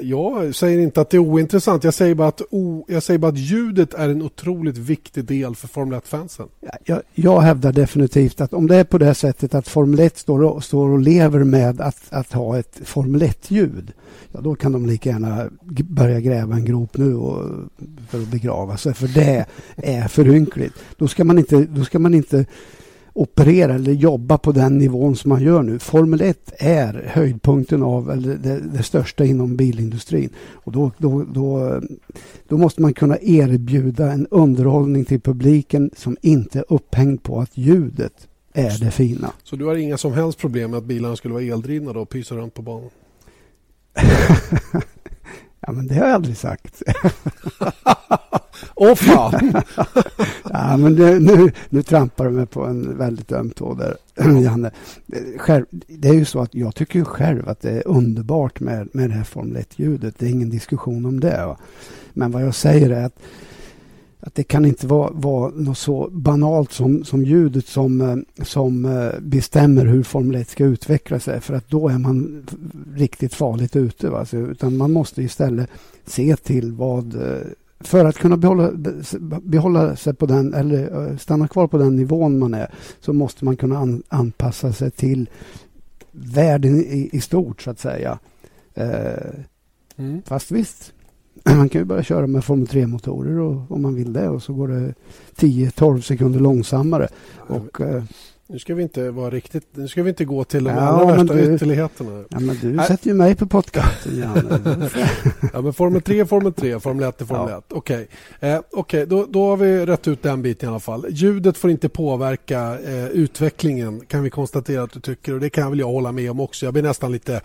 [SPEAKER 1] Jag säger inte att det är ointressant. Jag säger bara att, o, jag säger bara att ljudet är en otroligt viktig del för Formel 1-fansen.
[SPEAKER 2] Jag, jag hävdar definitivt att om det är på det sättet att Formel 1 står och, står och lever med att, att ha ett Formel 1-ljud, ja, då kan de lika gärna börja gräva en grop nu och, för att begrava sig, för det är för ynkligt. Då ska man inte, då ska man inte operera eller jobba på den nivån som man gör nu. Formel 1 är höjdpunkten av, eller det, det största inom bilindustrin. Och då, då, då, då måste man kunna erbjuda en underhållning till publiken som inte är upphängd på att ljudet är det fina.
[SPEAKER 1] Så du har inga som helst problem med att bilarna skulle vara eldrivna då och pysa runt på banan? *laughs*
[SPEAKER 2] Ja, men det har jag aldrig sagt.
[SPEAKER 1] Åh fan! *laughs*
[SPEAKER 2] Ja, men det, nu, nu trampar du mig på en väldigt öm tå där, *clears throat* Janne. Själv, det är ju så att jag tycker ju själv att det är underbart med, med det här Formel 1-ljudet. Det är ingen diskussion om det. Va? Men vad jag säger är att, att det kan inte vara, vara något så banalt som, som ljudet som, eh, som eh, bestämmer hur Formel 1 ska utveckla sig. För att då är man riktigt farligt ute. Va? Så, utan man måste istället se till vad eh, för att kunna behålla, behålla sig på den eller stanna kvar på den nivån man är så måste man kunna an, anpassa sig till världen i, i stort så att säga. Eh,
[SPEAKER 1] Mm.
[SPEAKER 2] fast visst, *clears throat* man kan ju börja köra med Formel 3-motorer och, om man vill det och så går det 10-12 sekunder långsammare. Och, eh,
[SPEAKER 1] Nu ska vi inte vara riktigt... Nu ska vi inte gå till de
[SPEAKER 2] Ja,
[SPEAKER 1] allra värsta
[SPEAKER 2] du-
[SPEAKER 1] ytterligheterna.
[SPEAKER 2] ja, men du
[SPEAKER 1] Nej.
[SPEAKER 2] sätter ju mig på podcasten. *laughs* *laughs*
[SPEAKER 1] Ja, men Formel 3 är Formel 3, Formel 1 är Formel
[SPEAKER 2] Ja.
[SPEAKER 1] 1. Okej, eh, okej, då, då har vi rätt ut den biten i alla fall. Ljudet får inte påverka eh, utvecklingen kan vi konstatera att du tycker och det kan väl jag hålla med om också. Jag blir nästan lite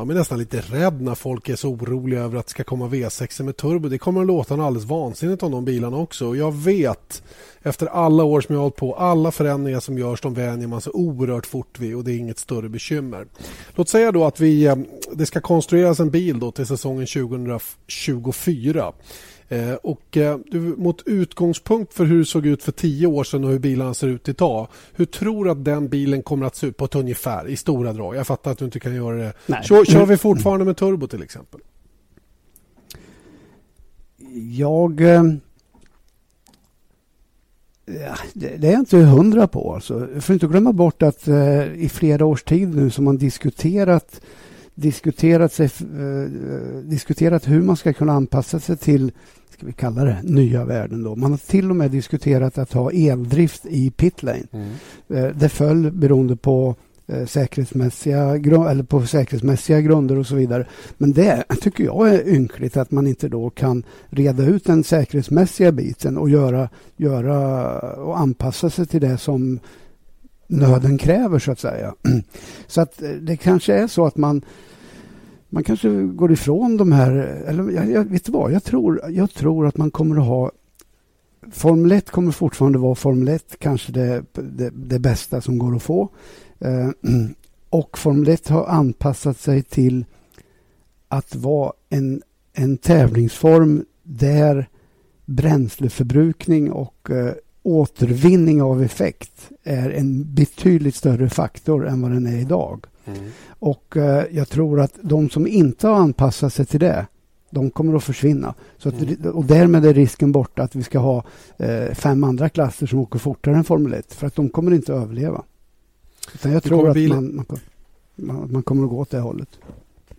[SPEAKER 1] man blir nästan lite rädd när folk är så oroliga över att det ska komma V6 med turbo. Det kommer att låta något alldeles vansinnigt om de bilarna också. Och jag vet efter alla år som jag har hållit på, alla förändringar som görs, de vänjer man sig oerhört fort vid och det är inget större bekymmer. Låt säga då att vi, eh, det ska konstrueras en bil då till säsongen 2024. Eh, och eh, du, mot utgångspunkt för hur det såg ut för tio år sedan och hur bilarna ser ut idag. Hur tror du att den bilen kommer att se ut på ett ungefär i stora drag? Jag fattar att du inte kan göra det.
[SPEAKER 2] Nej.
[SPEAKER 1] Kör, kör vi fortfarande med turbo till exempel?
[SPEAKER 2] Jag... eh, Ja, det, det är jag inte hundra på. Alltså. Jag får inte glömma bort att eh, i flera års tid nu som man diskuterat diskuterat, sig, eh, diskuterat hur man ska kunna anpassa sig till ska vi kalla det nya världen. Då. Man har till och med diskuterat att ha eldrift i pitlane. Eh, det föll beroende på eh, säkerhetsmässiga, eller på säkerhetsmässiga grunder och så vidare. Men det tycker jag är ynkligt att man inte då kan reda ut den säkerhetsmässiga biten och göra, göra och anpassa sig till det som nöden kräver så att säga. *clears throat* Så att det kanske är så att man man kanske går ifrån de här, eller jag, jag vet du vad, jag tror, jag tror att man kommer att ha Formel 1 kommer fortfarande vara Formel 1, kanske det, det, det bästa som går att få. Eh, *clears throat* och Formel 1 har anpassat sig till att vara en, en tävlingsform där bränsleförbrukning och eh, återvinning av effekt är en betydligt större faktor än vad den är idag. Mm. Och eh, jag tror att de som inte har anpassat sig till det, de kommer att försvinna. Så att,
[SPEAKER 1] Mm.
[SPEAKER 2] Och därmed är risken borta att vi ska ha eh, fem andra klasser som åker fortare än Formel 1. För att de kommer inte att överleva. Utan jag
[SPEAKER 1] Hur
[SPEAKER 2] tror att
[SPEAKER 1] bilen-
[SPEAKER 2] man, man, man, kommer att gå åt det hållet.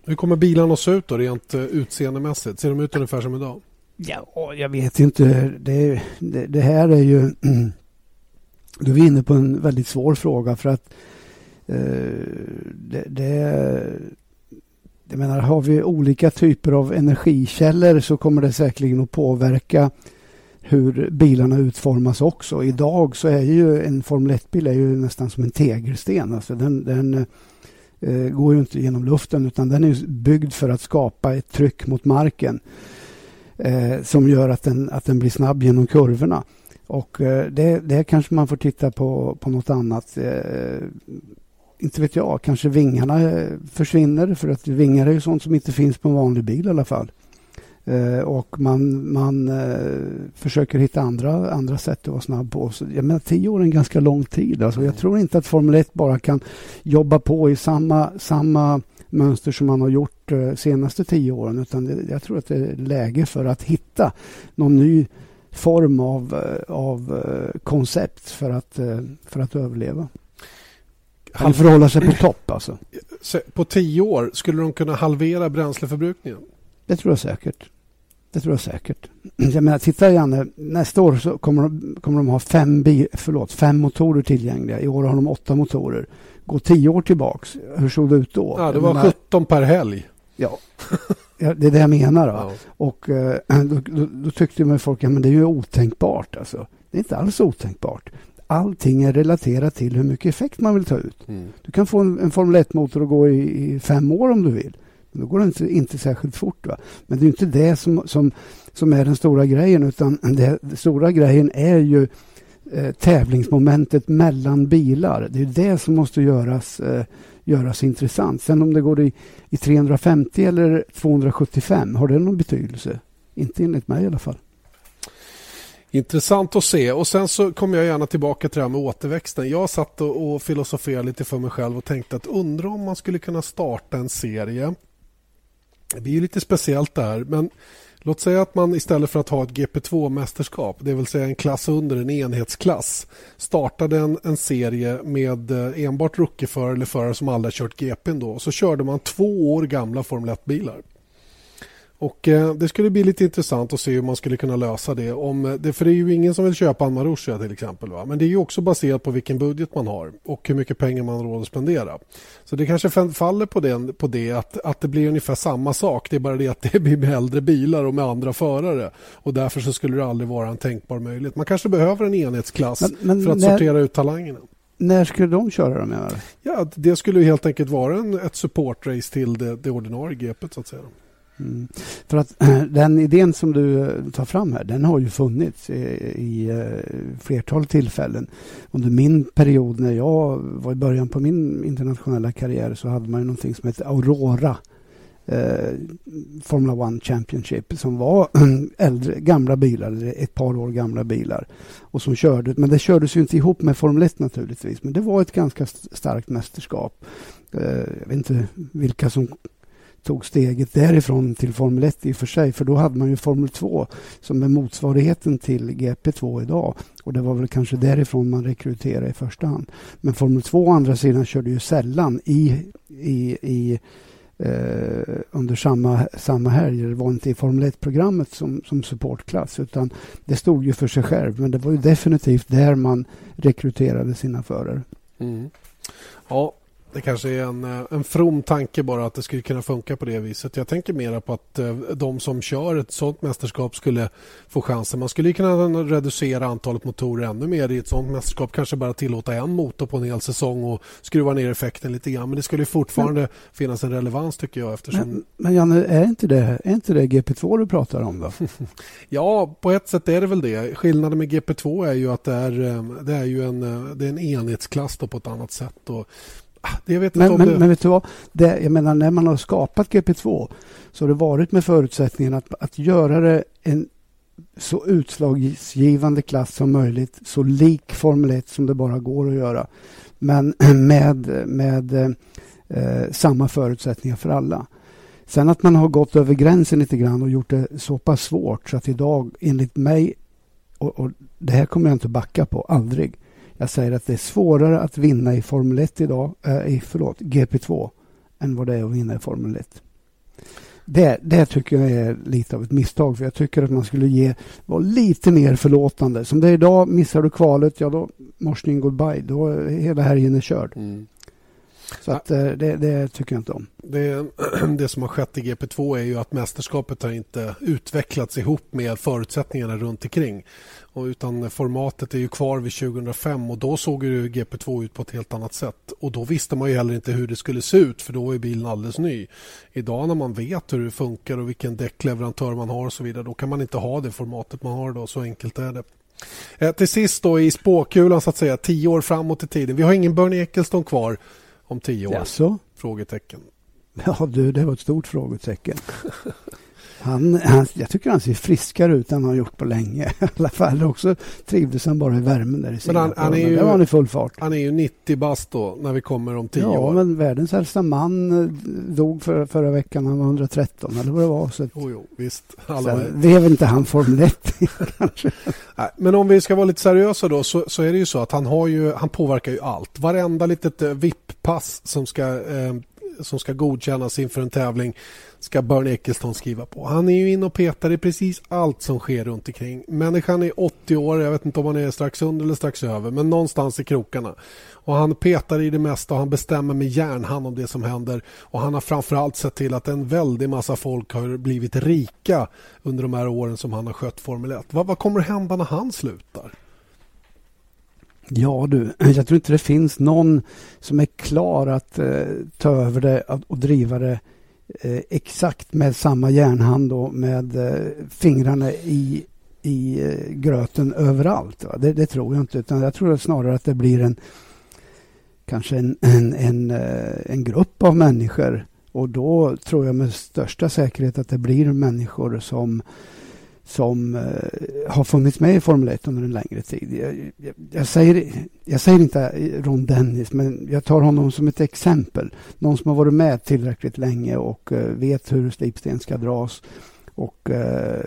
[SPEAKER 1] Hur kommer bilarna att se ut då rent eh, utseendemässigt? Ser de ut ungefär som idag?
[SPEAKER 2] Ja, jag vet inte. Det, det, det här är ju... *clears throat* Du är inne på en väldigt svår fråga för att Eh, det, det, jag menar, har vi olika typer av energikällor så kommer det säkerligen att påverka hur bilarna utformas också. Idag så är ju en Formel 1-bil är ju nästan som en tegelsten. Alltså den, den eh, går ju inte genom luften utan den är byggd för att skapa ett tryck mot marken eh, som gör att den, att den blir snabb genom kurvorna. Och eh, det, det kanske man får titta på, på något annat. Eh, inte vet jag, kanske vingarna eh, försvinner för att vingar är ju sånt som inte finns på en vanlig bil i alla fall. Eh, och man, man eh, försöker hitta andra, andra sätt att vara snabb på. Så, jag menar, tio år är en ganska lång tid. Alltså, jag tror inte att Formel 1 bara kan jobba på i samma, samma mönster som man har gjort eh, senaste tio åren. Utan det, jag tror att det är läge för att hitta någon ny form av, eh, av eh, koncept för att, för att överleva. Eller för att hålla sig på topp alltså.
[SPEAKER 1] På tio år, skulle de kunna halvera bränsleförbrukningen?
[SPEAKER 2] Det tror jag säkert. Det tror jag säkert. *clears throat* Jag menar, titta Janne, nästa år så kommer de, kommer de ha fem, bi, förlåt, fem motorer tillgängliga. I år har de åtta motorer. Gå tio år tillbaks, hur såg det ut då?
[SPEAKER 1] Ja, det var menar, 17 per helg.
[SPEAKER 2] Ja, det är det jag menar. Ja. Och eh, *clears throat* då, då, då, tyckte man folk, ja men det är ju otänkbart alltså. Det är inte alls otänkbart. Allting är relaterat till hur mycket effekt man vill ta ut. Mm. Du kan få en, en Formel 1-motor att gå i, i, fem år om du vill. Då går det inte, inte särskilt fort. Va? Men det är inte det som, som, som är den stora grejen utan det, den stora grejen är ju eh, tävlingsmomentet mellan bilar. Det är det som måste göras, eh, göras intressant. Sen om det går i, i 350 eller 275, har det någon betydelse? Inte enligt mig i alla fall.
[SPEAKER 1] Intressant att se. Och Sen så kommer jag gärna tillbaka till det här med återväxten. Jag satt och, och filosoferade lite för mig själv och tänkte att undra om man skulle kunna starta en serie det blir ju lite speciellt där. Men låt säga att man istället för att ha ett GP2-mästerskap, det vill säga en klass under en enhetsklass, startade en, en serie med eh, enbart rookieförare eller förare som aldrig kört GP. Då, så körde man två år gamla Formel 1-bilar. Och eh, Det skulle bli lite intressant att se hur man skulle kunna lösa det. Om, eh, det för det är ju ingen som vill köpa en Marussia till exempel. Va? Men det är ju också baserat på vilken budget man har och hur mycket pengar man har råd att spendera. Så det kanske faller på, den, på det att, att det blir ungefär samma sak. Det är bara det att det blir med äldre bilar och med andra förare. Och Därför så skulle det aldrig vara en tänkbar möjlighet. Man kanske behöver en enhetsklass men, men för att när... sortera ut talangerna.
[SPEAKER 2] När skulle de köra de menar
[SPEAKER 1] Ja, det skulle helt enkelt vara en, ett supportrace till det, det ordinarie GPet så att säga.
[SPEAKER 2] Mm. För att *clears throat* den idén som du eh, tar fram här, den har ju funnits i, i eh, flertal tillfällen. Under min period när jag var i början på min internationella karriär så hade man ju någonting som hette Aurora. Eh, Formula One Championship som var *clears throat* äldre, gamla bilar, ett par år gamla bilar. Och som körde, men det kördes ju inte ihop med Formel 1 naturligtvis. Men det var ett ganska starkt mästerskap. Eh, jag vet inte vilka som tog steget därifrån till Formel 1 i och för sig. För då hade man ju Formel 2 som är motsvarigheten till GP2 idag. Och det var väl kanske därifrån man rekryterade i första hand. Men Formel 2 å andra sidan körde ju sällan i, i, i eh, under samma, samma helg. Det var inte i Formel 1-programmet som, som supportklass utan det stod ju för sig själv. Men det var ju definitivt där man rekryterade sina förare. Mm.
[SPEAKER 1] Ja, det kanske är en, eh, en from tanke bara att det skulle kunna funka på det viset. Jag tänker mera på att eh, de som kör ett sådant mästerskap skulle få chansen. Man skulle kunna reducera antalet motorer ännu mer i ett sådant mästerskap. Kanske bara tillåta en motor på en hel säsong och skruva ner effekten lite grann. Men det skulle fortfarande men, finnas en relevans tycker jag. Eftersom...
[SPEAKER 2] Men, men Janne, är inte, det, är inte det GP2 du pratar om då? *laughs*
[SPEAKER 1] ja, på ett sätt är det väl det. Skillnaden med GP2 är ju att det är, eh, det är, ju en, det är en enhetsklass på ett annat sätt. Och
[SPEAKER 2] det vet men, men, det... men vet du vad? Det, jag menar, när man har skapat GP2 så har det varit med förutsättningen att, att göra det en så utslagsgivande klass som möjligt, så lik Formel 1 som det bara går att göra. Men *clears throat* med, med eh, samma förutsättningar för alla. Sen att man har gått över gränsen lite grann och gjort det så pass svårt så att idag, enligt mig, och, och det här kommer jag inte backa på, aldrig, jag säger att det är svårare att vinna i Formel 1 idag, äh, i förlåt, GP2 än vad det är att vinna i Formel 1. Det, det tycker jag är lite av ett misstag för jag tycker att man skulle ge, vara lite mer förlåtande. Som det är idag, missar du kvalet, ja då morsning goodbye. Då är hela helgen är körd. Mm. Så att, eh, det, det, tycker jag inte om.
[SPEAKER 1] Det, *clears throat* det som har skett i GP2 är ju att mästerskapet har inte utvecklats ihop med förutsättningarna runt omkring. Och utan formatet är ju kvar vid 2005 och då såg ju GP2 ut på ett helt annat sätt. Och då visste man ju heller inte hur det skulle se ut för då var bilen alldeles ny. Idag när man vet hur det funkar och vilken däckleverantör man har och så vidare då kan man inte ha det formatet man har då. Så enkelt är det. Eh, till sist då i spåkulan så att säga, tio år framåt i tiden. Vi har ingen Bernie Eccleston kvar om tio år?
[SPEAKER 2] Jaså?
[SPEAKER 1] Frågetecken.
[SPEAKER 2] Ja du, det var ett stort frågetecken. Han, han, jag tycker han ser friskare ut än han har gjort på länge. *laughs* I alla fall också trivdes han bara i värmen där i
[SPEAKER 1] Men han, han är ju,
[SPEAKER 2] där var han i full fart.
[SPEAKER 1] Han är ju 90 bast då när vi kommer om 10
[SPEAKER 2] ja,
[SPEAKER 1] år.
[SPEAKER 2] Ja, men världens äldsta man eh, dog för, förra veckan. Han var 113 eller vad det var. Så
[SPEAKER 1] jo, jo, visst. Alla
[SPEAKER 2] sen, det är väl inte han Formel 1 *laughs* kanske.
[SPEAKER 1] Nej, men om vi ska vara lite seriösa då så, så, är det ju så att han, har ju, han påverkar ju allt. Varenda litet eh, VIP-pass som ska eh, som ska godkännas inför en tävling ska Bernie Eccleston skriva på. Han är ju inne och petar i precis allt som sker runt omkring. Människan är 80 år, jag vet inte om han är strax under eller strax över, men någonstans i krokarna. Och Han petar i det mesta och han bestämmer med järnhand om det som händer. Och Han har framförallt sett till att en väldig massa folk har blivit rika under de här åren som han har skött Formel 1. Vad, vad kommer att hända när han slutar?
[SPEAKER 2] Ja du, *clears throat* jag tror inte det finns någon som är klar att eh, ta över det och driva det eh, exakt med samma järnhand och med eh, fingrarna i, i eh, gröten överallt. Det, det, tror jag inte, utan jag tror snarare att det blir en kanske en, en, en, eh, en grupp av människor och då tror jag med största säkerhet att det blir människor som som eh, har funnits med i Formel 1 under en längre tid. Jag, jag, jag, säger, jag säger inte Ron Dennis, men jag tar honom som ett exempel. Någon som har varit med tillräckligt länge och eh, vet hur slipsten ska dras. Och, eh,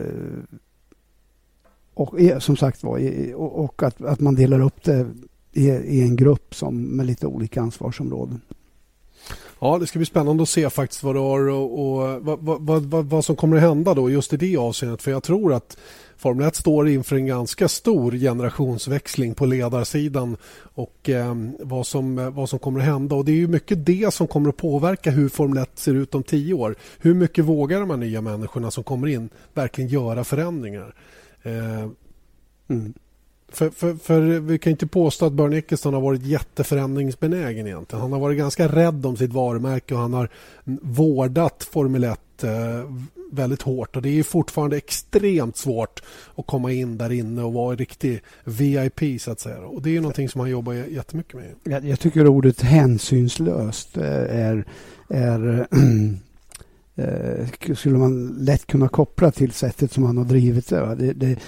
[SPEAKER 2] och som sagt var, och, och att, att man delar upp det i, i en grupp som med lite olika ansvarsområden.
[SPEAKER 1] Ja, det ska bli spännande att se faktiskt vad, har och, och vad, vad, vad, vad, som kommer att hända då just i det avseendet. För jag tror att Formel 1 står inför en ganska stor generationsväxling på ledarsidan och eh, vad, som, vad som kommer att hända. Och Det är ju mycket det som kommer att påverka hur Formel 1 ser ut om tio år. Hur mycket vågar de här nya människorna som kommer in verkligen göra förändringar? Eh, mm. För, för, för, vi kan inte påstå att Björn Eccleston har varit jätteförändringsbenägen egentligen. Han har varit ganska rädd om sitt varumärke och han har vårdat Formel 1 eh, väldigt hårt och det är fortfarande extremt svårt att komma in där inne och vara en riktig VIP så att säga. Och det är någonting som han jobbar jättemycket med.
[SPEAKER 2] Jag, jag tycker ordet hänsynslöst eh, är, är *clears throat* eh, skulle man lätt kunna koppla till sättet som han har drivit det. Det, det,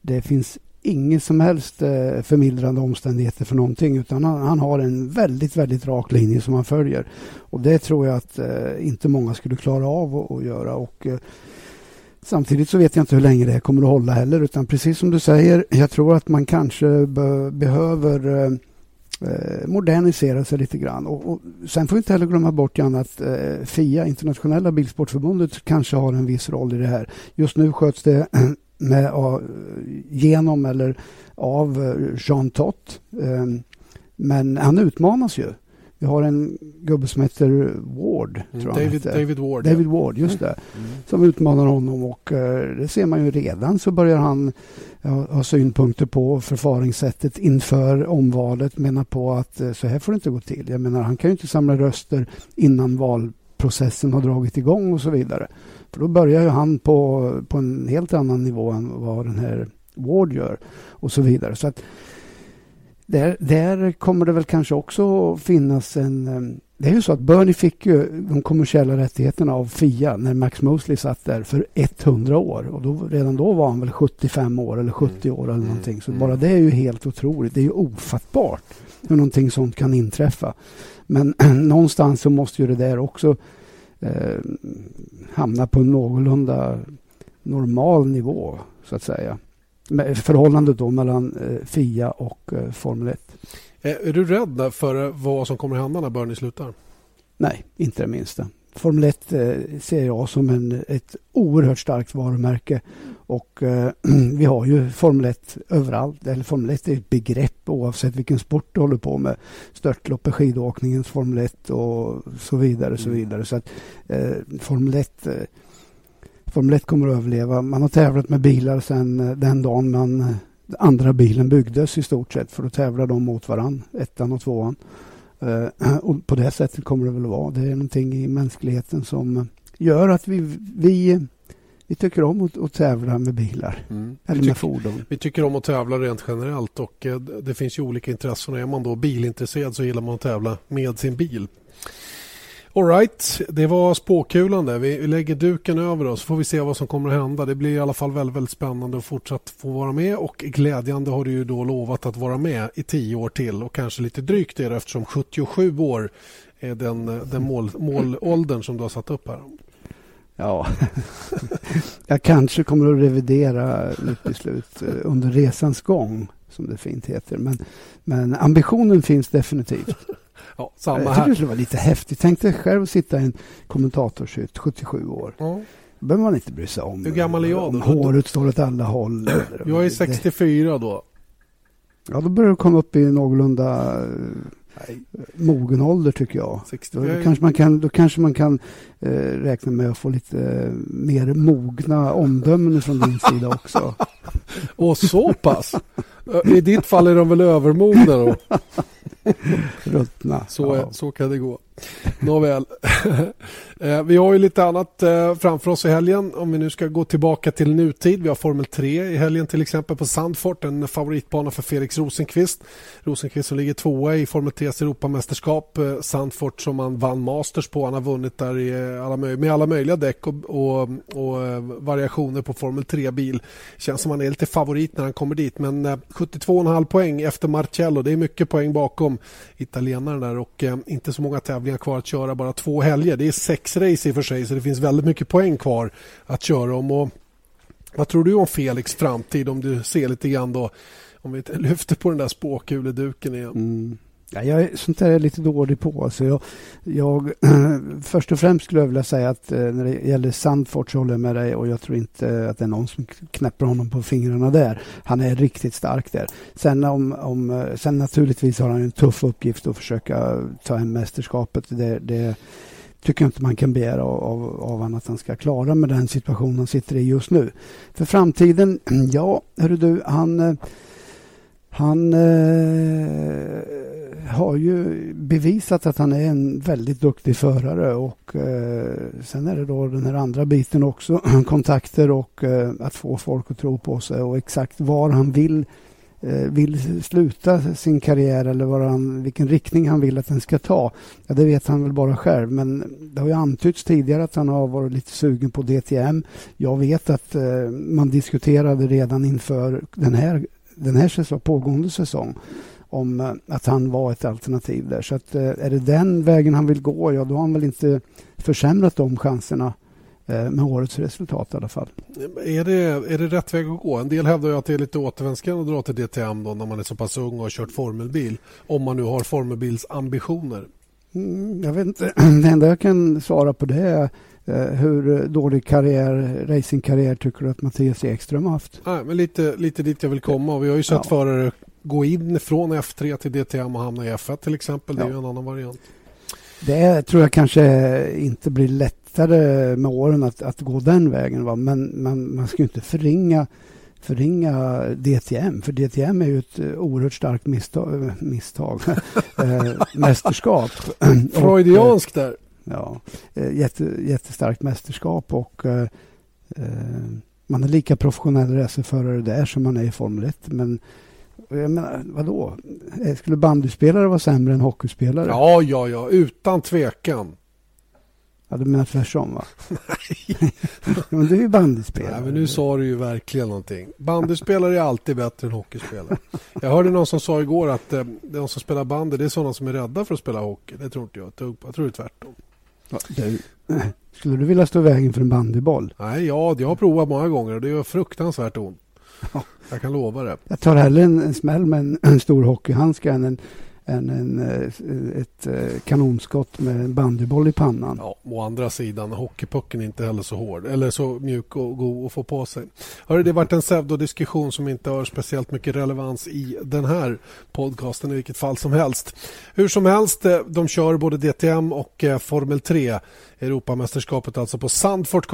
[SPEAKER 2] det finns ingen som helst eh, förmildrande omständigheter för någonting utan han, han, har en väldigt, väldigt rak linje som han följer. Och det tror jag att eh, inte många skulle klara av att, att göra. Och, eh, samtidigt så vet jag inte hur länge det kommer att hålla heller utan precis som du säger, jag tror att man kanske be, behöver eh, eh modernisera sig lite grann. Och, och, sen får vi inte heller glömma bort Jan, att eh, FIA, Internationella Bilsportförbundet, kanske har en viss roll i det här. Just nu sköts det med, genom eller av eh, Jean Tott. Ehm, men han utmanas ju. Vi har en gubbe som heter Ward.
[SPEAKER 1] Mm, David, David, Ward.
[SPEAKER 2] David ja. Ward, just det. Mm. Som utmanar honom och eh, det ser man ju redan så börjar han ha synpunkter på förfaringssättet inför omvalet. Menar på att eh, så här får det inte gå till. Jag menar han kan ju inte samla röster innan valprocessen har dragit igång och så vidare. För då börjar ju han på, på en helt annan nivå än vad den här Ward gör och så vidare. Så att där, där kommer det väl kanske också finnas en... Eh, det är ju så att Bernie fick ju de kommersiella rättigheterna av Fia när Max Mosley satt där för 100 år. Och då, redan då var han väl 75 år eller 70 år eller mm. någonting. Så bara det är ju helt otroligt. Det är ju ofattbart hur någonting sånt kan inträffa. Men *clears throat* någonstans så måste ju det där också eh, hamna på en någorlunda normal nivå så att säga. Förhållandet då mellan eh, FIA och eh, Formel 1.
[SPEAKER 1] Är du rädd för vad som kommer att hända när Bernie slutar?
[SPEAKER 2] Nej, inte det minsta. Formel 1 eh, ser jag som en, ett oerhört starkt varumärke. Och eh, *clears throat* vi har ju Formel 1 överallt. Eller Formel 1 är ett begrepp oavsett vilken sport du håller på med. Störtlopp, skidåkningens Formel 1 och så vidare. Så mm. vidare. Så att eh, Formel 1 eh, Formel 1 kommer att överleva. Man har tävlat med bilar sedan eh, den dagen man eh, andra bilen byggdes i stort sett för att tävla de mot varann, ettan och tvåan. Uh, *clears throat* och på det sättet kommer det väl att vara. Det är någonting i mänskligheten som gör att vi, vi, vi tycker om att, att tävla med bilar mm. eller med fordon.
[SPEAKER 1] Vi tycker om att tävla rent generellt och uh, det finns ju olika intressen. Är man då bilintresserad så gillar man att tävla med sin bil. Alright, det var spåkulan där. Vi lägger duken över oss så får vi se vad som kommer att hända. Det blir i alla fall väldigt, väldigt spännande att fortsatt få vara med och glädjande har du ju då lovat att vara med i tio år till och kanske lite drygt det eftersom 77 år är den, den mål, målåldern som du har satt upp här.
[SPEAKER 2] Ja, *laughs* jag kanske kommer att revidera mitt beslut eh, under resans gång som det fint heter. Men, men ambitionen finns definitivt.
[SPEAKER 1] Ja, samma
[SPEAKER 2] jag
[SPEAKER 1] tycker
[SPEAKER 2] det skulle vara lite häftigt. Tänk dig själv att sitta i en kommentatorshytt, 77 år. Det behöver man inte bry sig om.
[SPEAKER 1] Hur gammal är jag då? Om
[SPEAKER 2] håret står åt alla håll. *clears throat*
[SPEAKER 1] Jag är 64 då.
[SPEAKER 2] Ja, då börjar du komma upp i någorlunda Nej. mogen ålder tycker jag. 60, då, kanske man kan, då kanske man kan eh, räkna med att få lite eh, mer mogna omdömen från din sida också. *laughs*
[SPEAKER 1] Och så pass? I ditt fall är de väl övermogna då? *laughs* *laughs*
[SPEAKER 2] Ruttna.
[SPEAKER 1] Så, ja. så kan det gå. Nåväl. *laughs* Eh, vi har ju lite annat eh, framför oss i helgen. Om vi nu ska gå tillbaka till nutid. Vi har Formel 3 i helgen till exempel på Sandfort. En favoritbana för Felix Rosenqvist. Rosenqvist som ligger tvåa i Formel 3s Europamästerskap. Eh, Sandfort som han vann Masters på. Han har vunnit där i alla, med alla möjliga däck och, och, och variationer på Formel 3-bil. Känns som han är lite favorit när han kommer dit. Men 72,5 poäng efter Marcello. Det är mycket poäng bakom italienaren där och inte så många tävlingar kvar att köra. Bara två helger. Det är sex race i och för sig så det finns väldigt mycket poäng kvar att köra om. Och vad tror du om Felix framtid om du ser lite grann då om vi *laughs* lyfter på den där spåkuleduken igen?
[SPEAKER 2] Mm. Ja, jag är, sånt där är jag lite dålig på. Så jag, jag, *clears throat* först och främst skulle jag vilja säga att eh, när det gäller Sandfort så håller jag med dig och jag tror inte att det är någon som knäpper honom på fingrarna där. Han är riktigt stark där. Sen, om, om, eh, sen naturligtvis har han en tuff uppgift att försöka ta hem mästerskapet. Det, det, tycker jag inte man kan begära av, av, av honom att han ska klara med den situation han sitter i just nu. För framtiden, *clears throat* ja, hörru du, han, eh, han eh, har ju bevisat att han är en väldigt duktig förare och eh, sen är det då den här andra biten också, *clears throat* kontakter och eh, att få folk att tro på sig och exakt var han vill Eh, vill sluta sin karriär eller vad han, vilken riktning han vill att den ska ta. Ja, det vet han väl bara själv. Men det har ju antytts tidigare att han har varit lite sugen på DTM. Jag vet att eh, man diskuterade redan inför den här, den här säsong, pågående säsong om eh, att han var ett alternativ där. Så att, eh, är det den vägen han vill gå, ja då har han väl inte försämrat de chanserna Eh, med årets resultat i alla fall.
[SPEAKER 1] Är det, är det rätt väg att gå? En del hävdar ju att det är lite återvändsgränd att dra till DTM då när man är så pass ung och har kört formelbil. Om man nu har formelbilsambitioner.
[SPEAKER 2] Mm, jag vet inte. *clears throat* Det enda jag kan svara på det är hur dålig karriär, racingkarriär tycker du att Mattias Ekström har haft?
[SPEAKER 1] Nej, men lite, lite dit jag vill komma. Vi har ju sett ja. förare gå in från F3 till DTM och hamna i F1 till exempel. Det är ja. en annan variant.
[SPEAKER 2] Det tror jag kanske inte blir lätt lättare med åren att, att gå den vägen. Va? Men man, man ska inte förringa, förringa DTM, för DTM är ju ett oerhört starkt misstag, misstag *laughs* eh, mästerskap. *clears throat*
[SPEAKER 1] Freudiansk där.
[SPEAKER 2] Ja, eh, jätte, jättestarkt mästerskap och eh, man är lika professionell racerförare där som man är i Formel 1. Men jag menar, vadå? Skulle bandyspelare vara sämre än hockeyspelare?
[SPEAKER 1] Ja, ja, ja, utan tvekan.
[SPEAKER 2] Ja, du menar tvärtom va? *laughs* Nej. *laughs* men du är ju bandyspelare.
[SPEAKER 1] Nej, men nu sa du ju verkligen någonting. Bandyspelare är alltid bättre än hockeyspelare. Jag hörde någon som sa igår att eh, de som spelar bandy det är sådana som är rädda för att spela hockey. Det tror inte jag. Jag tror det är tvärtom.
[SPEAKER 2] Ja, skulle du vilja stå i vägen för en bandyboll?
[SPEAKER 1] Nej, ja, jag har provat många gånger och det gör fruktansvärt ont. Jag kan lova det.
[SPEAKER 2] Jag tar hellre en, en smäll med en, en stor hockeyhandske än en än en, eh, ett eh, kanonskott med en bandyboll i pannan.
[SPEAKER 1] Ja, å andra sidan, hockeypucken är inte heller så hård eller så mjuk och god att få på sig. Hörru, det har varit en pseudodiskussion som inte har speciellt mycket relevans i den här podcasten i vilket fall som helst. Hur som helst, eh, de kör både DTM och Formel 3 Europamästerskapet alltså på Sandfort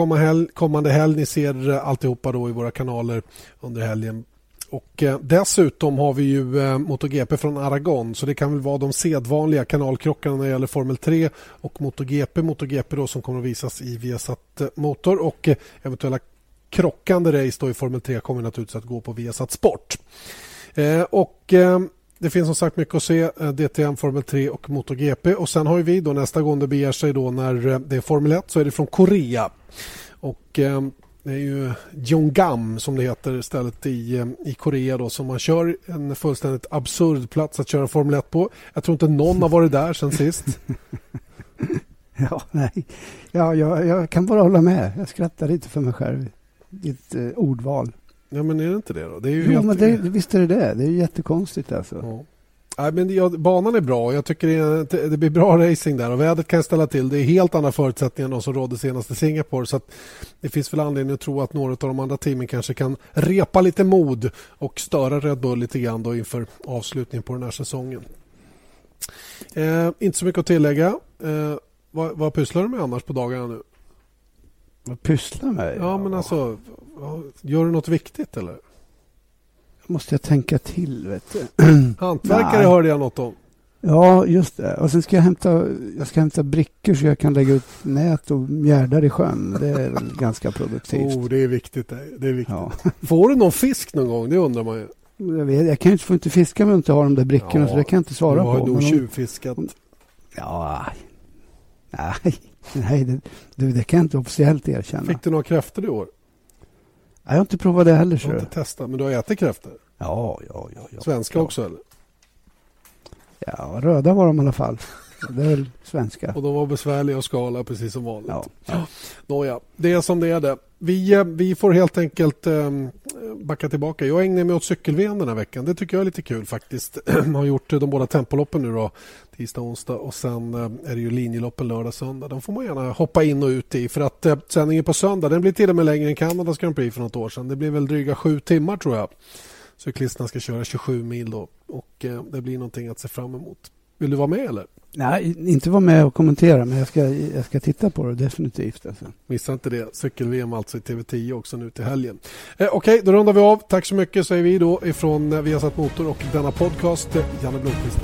[SPEAKER 1] kommande helg. Ni ser alltihopa då i våra kanaler under helgen och eh, dessutom har vi ju eh, MotoGP från Aragon så det kan väl vara de sedvanliga kanalkrockarna när det gäller Formel 3 och MotoGP. MotoGP då som kommer att visas i Viasat eh, Motor och eventuella krockande race då i Formel 3 kommer naturligtvis att gå på Viasat Sport. Och det finns som sagt mycket att se. DTM, Formel 3 och MotoGP. Och sen har vi då nästa gång det beger sig då när det är Formel 1 så är det från Korea. Och det är ju Jongam som det heter stället i, eh, i Korea då som man kör en fullständigt absurd plats att köra Formel 1 på. Jag tror inte någon har varit där sen sist. *laughs*
[SPEAKER 2] ja, nej. Ja, jag, jag, kan bara hålla med. Jag skrattar lite för mig själv. Ditt eh, ordval.
[SPEAKER 1] Ja, men är det inte det då? Det är ju
[SPEAKER 2] jo,
[SPEAKER 1] helt...
[SPEAKER 2] men det, visst är det det. Det är jättekonstigt alltså.
[SPEAKER 1] Ja. Nej, men ja, banan är bra. Jag tycker det, det, blir bra racing där och vädret kan ställa till. Det är helt andra förutsättningar än de som rådde senast i Singapore. Så det finns väl anledning att tro att några av de andra teamen kanske kan repa lite mod och störa Red Bull lite grann då inför avslutningen på den här säsongen. Eh, inte så mycket att tillägga. Eh, vad, vad pysslar du med annars på dagarna nu?
[SPEAKER 2] Vad pysslar med?
[SPEAKER 1] Ja, men alltså, gör du något viktigt eller?
[SPEAKER 2] Måste jag tänka till. Vet du. *clears throat*
[SPEAKER 1] Hantverkare hörde jag något om.
[SPEAKER 2] Ja, just det. Och sen ska jag hämta, jag ska hämta brickor så jag kan lägga ut nät och mjärdar i sjön. Det är *laughs* ganska produktivt.
[SPEAKER 1] Oh, det är viktigt. Det är viktigt. Ja. *laughs* Får du någon fisk någon gång? Det undrar man ju.
[SPEAKER 2] Jag, vet, jag kan inte, får inte fiska om jag inte har de där brickorna, ja, så det kan jag inte svara på.
[SPEAKER 1] Du har nog tjuvfiskat.
[SPEAKER 2] Ja, nej, *laughs* nej det, det kan jag inte officiellt erkänna.
[SPEAKER 1] Fick du några kräftor i år?
[SPEAKER 2] Jag har inte provat det heller.
[SPEAKER 1] Du har inte testat, men du har ätit kräftor?
[SPEAKER 2] Ja, ja, ja. ja
[SPEAKER 1] Svenska
[SPEAKER 2] ja.
[SPEAKER 1] också eller?
[SPEAKER 2] Ja, röda var de i alla fall. Det är väl svenska.
[SPEAKER 1] Och de var besvärliga att skala precis som vanligt.
[SPEAKER 2] Ja. ja.
[SPEAKER 1] Nåja, det är som det är det. Vi, eh, vi får helt enkelt um, backa tillbaka. Jag ägnar mig åt cykel-VM den här veckan. Det tycker jag är lite kul faktiskt. *clears throat* Jag har gjort de båda tempoloppen nu då. Tisdag, onsdag och sen uh, är det ju linjeloppen lördag, söndag. De får man gärna hoppa in och ut i. För att sändningen på söndag den blir till och med längre än Kanadas Grand Prix för något år sedan. Det blir väl dryga sju timmar tror jag. Cyklisterna ska köra 27 mil då och det blir någonting att se fram emot. Vill du vara med eller?
[SPEAKER 2] Nej, inte vara med och kommentera, men jag ska, jag ska titta på det definitivt. Alltså.
[SPEAKER 1] Missa inte det. Cykel-VM alltså i TV10 också nu till helgen. Eh, Okej, okay, då rundar vi av. Tack så mycket säger vi då ifrån eh, Viasat Motor och denna podcast. Eh, Janne Blomqvist